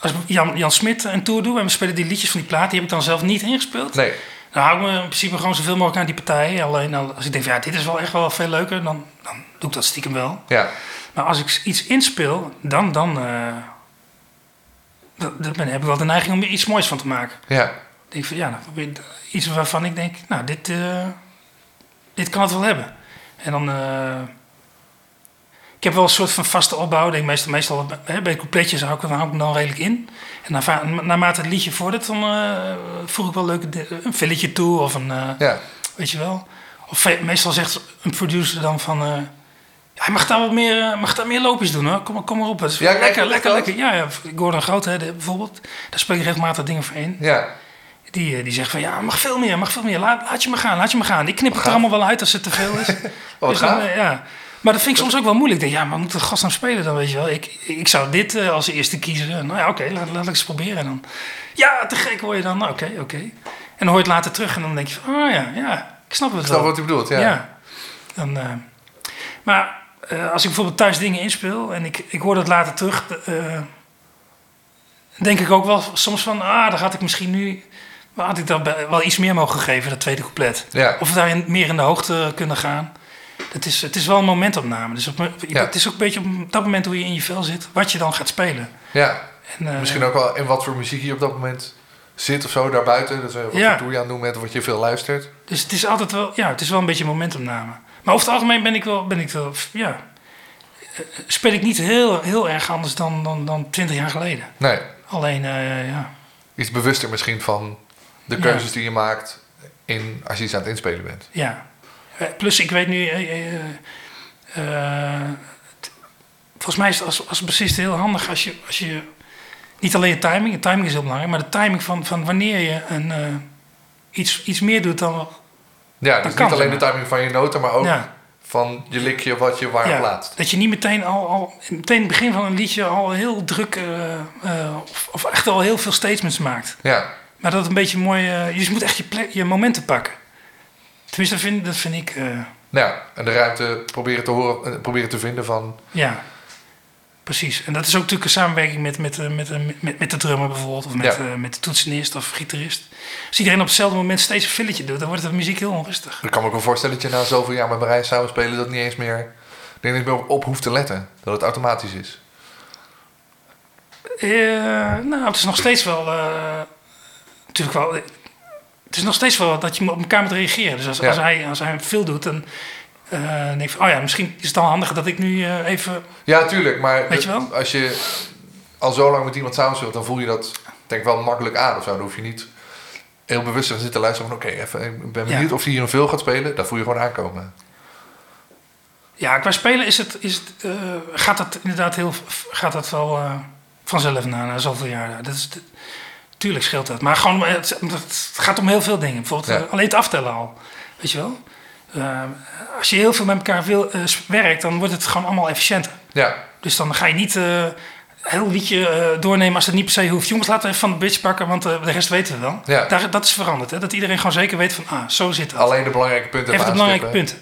als Jan, Jan Smit een tour doe en we spelen die liedjes van die plaat, die heb ik dan zelf niet ingespeeld. Nee. Dan hou ik me in principe gewoon zoveel mogelijk aan die partij. Alleen al- als ik denk, van, ja, dit is wel echt wel veel leuker, dan, dan doe ik dat stiekem wel. Ja. Maar als ik iets inspeel, dan, dan, eh, dan, heb ik wel de neiging om er iets moois van te maken. Ja. Denk van ja, dan probeer ik iets waarvan ik denk, nou, dit, eh, dit kan het wel hebben. En dan. eh, ik heb wel een soort van vaste opbouw. Ik Denk meestal, meestal hè, bij coupletjes hou ik, dan hou ik hem dan redelijk in. En na, naarmate het liedje vordert, dan eh, voeg ik wel leuke di- een filletje toe of een. eh, Ja, Weet je wel? Of meestal zegt een producer dan van... ja, je mag daar wat meer, mag daar meer loopjes doen hoor. Kom, maar- kom maar op. Het is Ja, lekker, lekker, lekker. Ja, ja, Gordon Groot hè, bijvoorbeeld. Daar spreek ik regelmatig dingen voor in. ja. Die, eh, die zegt van ja, mag veel meer, mag veel meer. Laat, laat je maar gaan, laat je maar gaan. Ik knip het er allemaal wel uit als het te veel is. wat Dus dan, eh, ja. Maar dat vind ik soms ook wel moeilijk. Ik denk, ja, maar moet de gast nou spelen dan, weet je wel? Ik, ik zou dit eh, als eerste kiezen. Nou ja, oké, laat, laat ik eens proberen. En dan, ja, te gek word je dan. Nou, Oké, oké. En dan hoor je het later terug en dan denk je van, oh ja, ja, ik snap het Ik wel. snap wat u bedoelt, ja. Ja. Dan, maar als ik bijvoorbeeld thuis dingen inspeel en ik, ik hoor dat later terug, denk ik ook wel soms van, ah, daar had ik misschien nu, waar had ik bij- wel iets meer mogen geven, dat tweede couplet. Ja. Of daarin meer in de hoogte kunnen gaan. Het is, het is wel een momentopname. Dus op, Ja. het is ook een beetje op dat moment hoe je in je vel zit, wat je dan gaat spelen. Ja, En, eh, misschien ook wel in wat voor muziek je op dat moment zit of zo daarbuiten. Dus, eh, wat Ja. je aan het doen of wat je veel luistert. Dus het is altijd wel, ja, het is wel een beetje een momentopname. Maar over het algemeen ben ik wel, ben ik wel, ja, speel ik niet heel, heel erg anders dan, dan, dan 20 jaar geleden. Nee, Alleen, eh, ja, iets bewuster misschien van de Ja. keuzes die je maakt in, als je iets aan het inspelen bent. ja. Eh, Plus, ik weet nu, eh, eh, t- volgens mij is het als, als bassist heel handig als je, als je, niet alleen je timing, de timing is heel belangrijk, maar de timing van, van wanneer je een, iets, iets meer doet dan, Ja, dus kan, niet alleen de timing van je noten, maar ook ja. van je likje wat je waar Ja, plaatst. Dat je niet meteen al, al meteen in het begin van een liedje al heel druk of, of echt al heel veel statements maakt. Ja, Maar dat het een beetje mooi. eh, je moet echt je, plek, je momenten pakken. Tenminste, dat vind, dat vind ik. nou ja, en de ruimte proberen te, horen, eh, proberen te vinden van... ja, precies. En dat is ook natuurlijk een samenwerking met, met, met, met, met de drummer bijvoorbeeld. Of met, Ja. met de toetsenist of gitarist. Als iedereen op hetzelfde moment steeds een filletje doet, dan wordt de muziek heel onrustig. Ik kan me ook wel voorstellen dat je na zoveel jaar met Marijn samenspelen... dat niet eens meer, er niet eens meer op hoeft te letten. Dat het automatisch is. Eh, nou, het is nog steeds wel. Natuurlijk wel. Het is nog steeds wel dat je op elkaar moet reageren. Dus als, Ja. als, hij, als hij veel doet, dan eh, denk ik van, oh ja, misschien is het dan handiger dat ik nu eh, even. Ja, tuurlijk. Maar Weet je wel? als je al zo lang met iemand samenspeelt... dan voel je dat denk ik wel makkelijk aan of zo. Dan hoef je niet heel bewust te zitten luisteren van... oké, even, ik ben benieuwd Ja. of hij hier een veel gaat spelen. Dat voel je gewoon aankomen. Ja, qua spelen is het, is het, eh, gaat dat inderdaad heel, gaat dat wel vanzelf na, na zoveel jaar. Dat is, tuurlijk scheelt dat. Maar gewoon, het, het gaat om heel veel dingen. Bijvoorbeeld Ja. eh, alleen het aftellen al. Weet je wel? Eh, als je heel veel met elkaar wil, eh, werkt, dan wordt het gewoon allemaal efficiënter. Ja, Dus dan ga je niet een heel liedje doornemen als het niet per se hoeft. Jongens, laten we even van de bridge pakken, want de rest weten we wel. Ja. Daar, dat is veranderd. Hè? Dat iedereen gewoon zeker weet van, ah, zo zit het. alleen de belangrijke punten Even de belangrijke punten.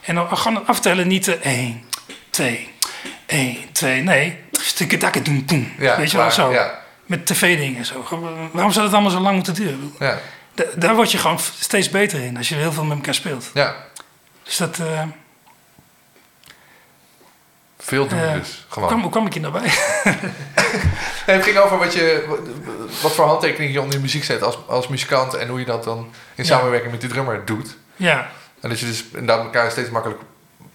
En dan gewoon aftellen, niet eh 1, 2, 1, 2, nee. Stukken dakken doen, doen. Ja, Weet je wel, zo. Ja, Met tv-dingen en zo. Waarom zou het allemaal zo lang moeten duren? ja, Da- daar word je gewoon steeds beter in als je heel veel met elkaar speelt. ja. Dus dat... eh, Veel doen eh, dus. hoe, Gewoon. kwam, hoe kwam ik hier nou bij? Nee, het ging over wat, je, wat voor handtekening je onder je muziek zet als, als muzikant en hoe je dat dan in Ja. samenwerking met die drummer doet. ja, En dat je dus inderdaad elkaar steeds makkelijk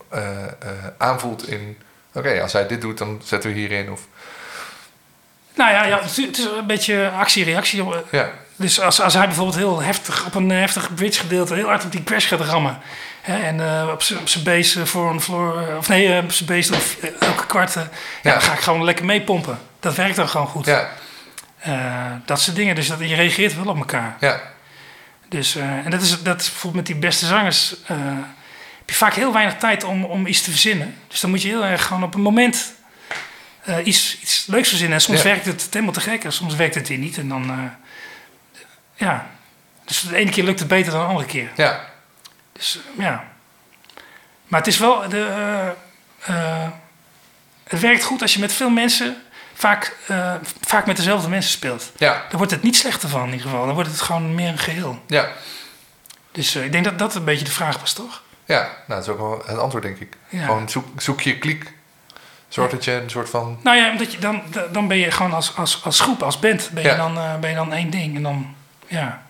eh, eh, aanvoelt in... Oké, als hij dit doet, dan zetten we hierin. Of, nou ja, ja het is- een beetje actie-reactie. ja, Dus als, als hij bijvoorbeeld heel heftig op een heftig bridge gedeelte heel hard op die crash gaat rammen. Hè, en eh, op zijn op zijn base voor een floor, eh, of nee, eh, op zijn base of eh, elke kwart, eh, ja. Ja. dan ga ik gewoon lekker meepompen. Dat werkt dan gewoon goed. ja, Eh, dat soort dingen, dus dat, je reageert wel op elkaar. ja, Dus, eh, en dat is, dat is bijvoorbeeld met die beste zangers, eh, heb je vaak heel weinig tijd om, om iets te verzinnen. Dus dan moet je heel erg gewoon op een moment eh, iets, iets leuks verzinnen. En soms Ja. werkt het helemaal te gek en soms werkt het weer niet. En dan, eh, ja. Dus de ene keer lukt het beter dan de andere keer. ja, Dus eh, ja. Maar het is wel, de, het werkt goed als je met veel mensen, vaak, vaak met dezelfde mensen speelt. ja, Dan wordt het niet slechter van in ieder geval. Dan wordt het gewoon meer een geheel. ja. Dus ik denk dat dat een beetje de vraag was, toch? Ja, nou, dat is ook wel het antwoord, denk ik. Ja. Gewoon zoek, zoek je kliek. Zorg dat je een soort van... Nou ja, omdat je dan, dan ben je gewoon als, als, als groep, als band, ben je, dan, eh, ben je dan één ding. En dan, ja.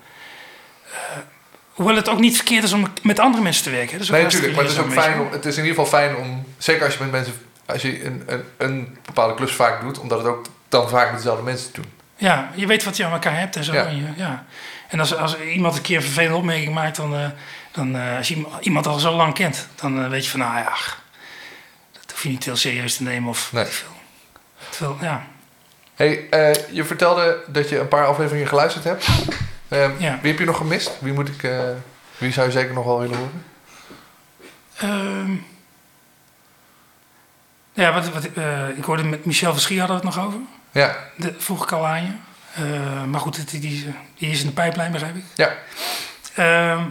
hoewel het ook niet verkeerd is om met andere mensen te werken. Nee, natuurlijk. Maar het is ook fijn om, het is in ieder geval fijn om, zeker als je met mensen, als je een, een, een bepaalde klus vaak doet, omdat het ook dan vaak met dezelfde mensen te doen. Ja, je weet wat je aan elkaar hebt en zo. Ja. En, je- ja. en als, als iemand een keer een vervelende opmerking maakt, dan, eh, dan eh, als je iemand- al zo lang kent, dan eh, weet je van, nou ja, ach, hoef je niet heel serieus te nemen of Nee. veel. Terwijl, ja. Hey, eh, je vertelde dat je een paar afleveringen geluisterd hebt. Ehm, Ja. Wie heb je nog gemist? Wie, moet ik, eh, wie zou je zeker nog wel willen horen? Ehm, ja, wat, wat, eh, ik hoorde met Michel Verschier hadden we het nog over. Ja, Dat vroeg ik al aan je. Maar goed, die, die, die is in de pijplijn, begrijp ik. ja. Ehm,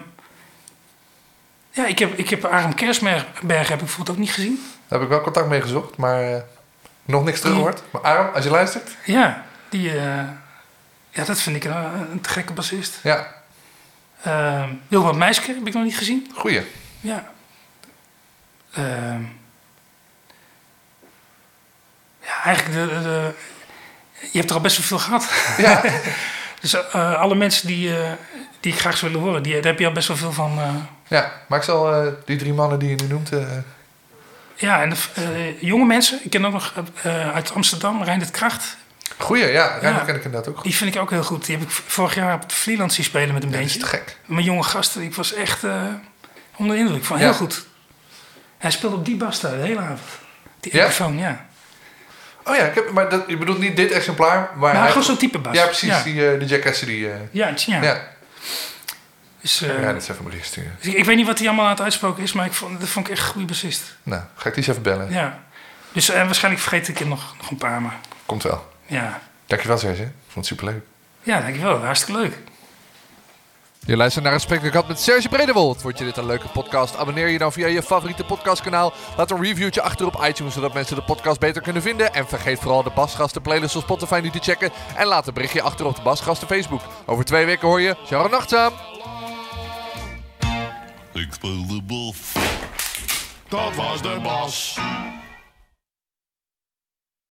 ja, ik heb, ik heb Arend Kersberg heb ik bijvoorbeeld ook niet gezien. Daar heb ik wel contact mee gezocht, maar eh, nog niks teruggehoord. Maar Aram, als je luistert. Ja, die, eh, ja dat vind ik een, een te gekke bassist. Ja, Ehm Wilbert Meisker heb ik nog niet gezien. goeie. Ja. Ehm, ja, eigenlijk, de, de, je hebt er al best wel veel gehad. Ja, Dus eh, alle mensen die, die ik graag zou willen horen, die, daar heb je al best wel veel van. ja. maar ik zal die drie mannen die je nu noemt... ja, en de, eh, jonge mensen, ik ken ook nog eh, uit Amsterdam, Reindert Kracht. goeie, ja. Ja. ken ik inderdaad ook goed. Die vind ik ook heel goed. Die heb ik vorig jaar op het zien spelen met een Ja, dat is beetje. te gek. Mijn jonge gasten, ik was echt eh, onder de indruk. Van Ja. heel goed. Hij speelde op die bas daar de hele avond. Die Ja? Ja. Oh ja, ik heb, maar dat, je bedoelt niet dit exemplaar, maar... Maar hij- gewoon zo'n type bas. Ja, precies. Die, de Jack Cassidy. ja, ja. Ja. Dus, eh, ja, dat is even bericht sturen. dus ik, ik weet niet wat hij allemaal aan het uitspoken is, maar ik vond, dat vond ik echt een goede bassist. Nou, ga ik die eens even bellen. Ja. Dus eh, waarschijnlijk vergeet ik er nog, nog een paar, maar Komt wel. ja. Dankjewel, Serge. Ik vond het superleuk. Ja, dankjewel. Hartstikke leuk. Je luistert naar een gesprek dat ik had met Serge Bredewold. Vond je dit een leuke podcast? Abonneer je dan via je favoriete podcastkanaal. Laat een reviewtje achter op iTunes, zodat mensen de podcast beter kunnen vinden. En vergeet vooral de Basgasten playlist op Spotify niet te checken. En laat een berichtje achter op de Basgasten Facebook. Over twee weken hoor je Sharon Nachtzaam. Ik speel de bos. Dat was de bas.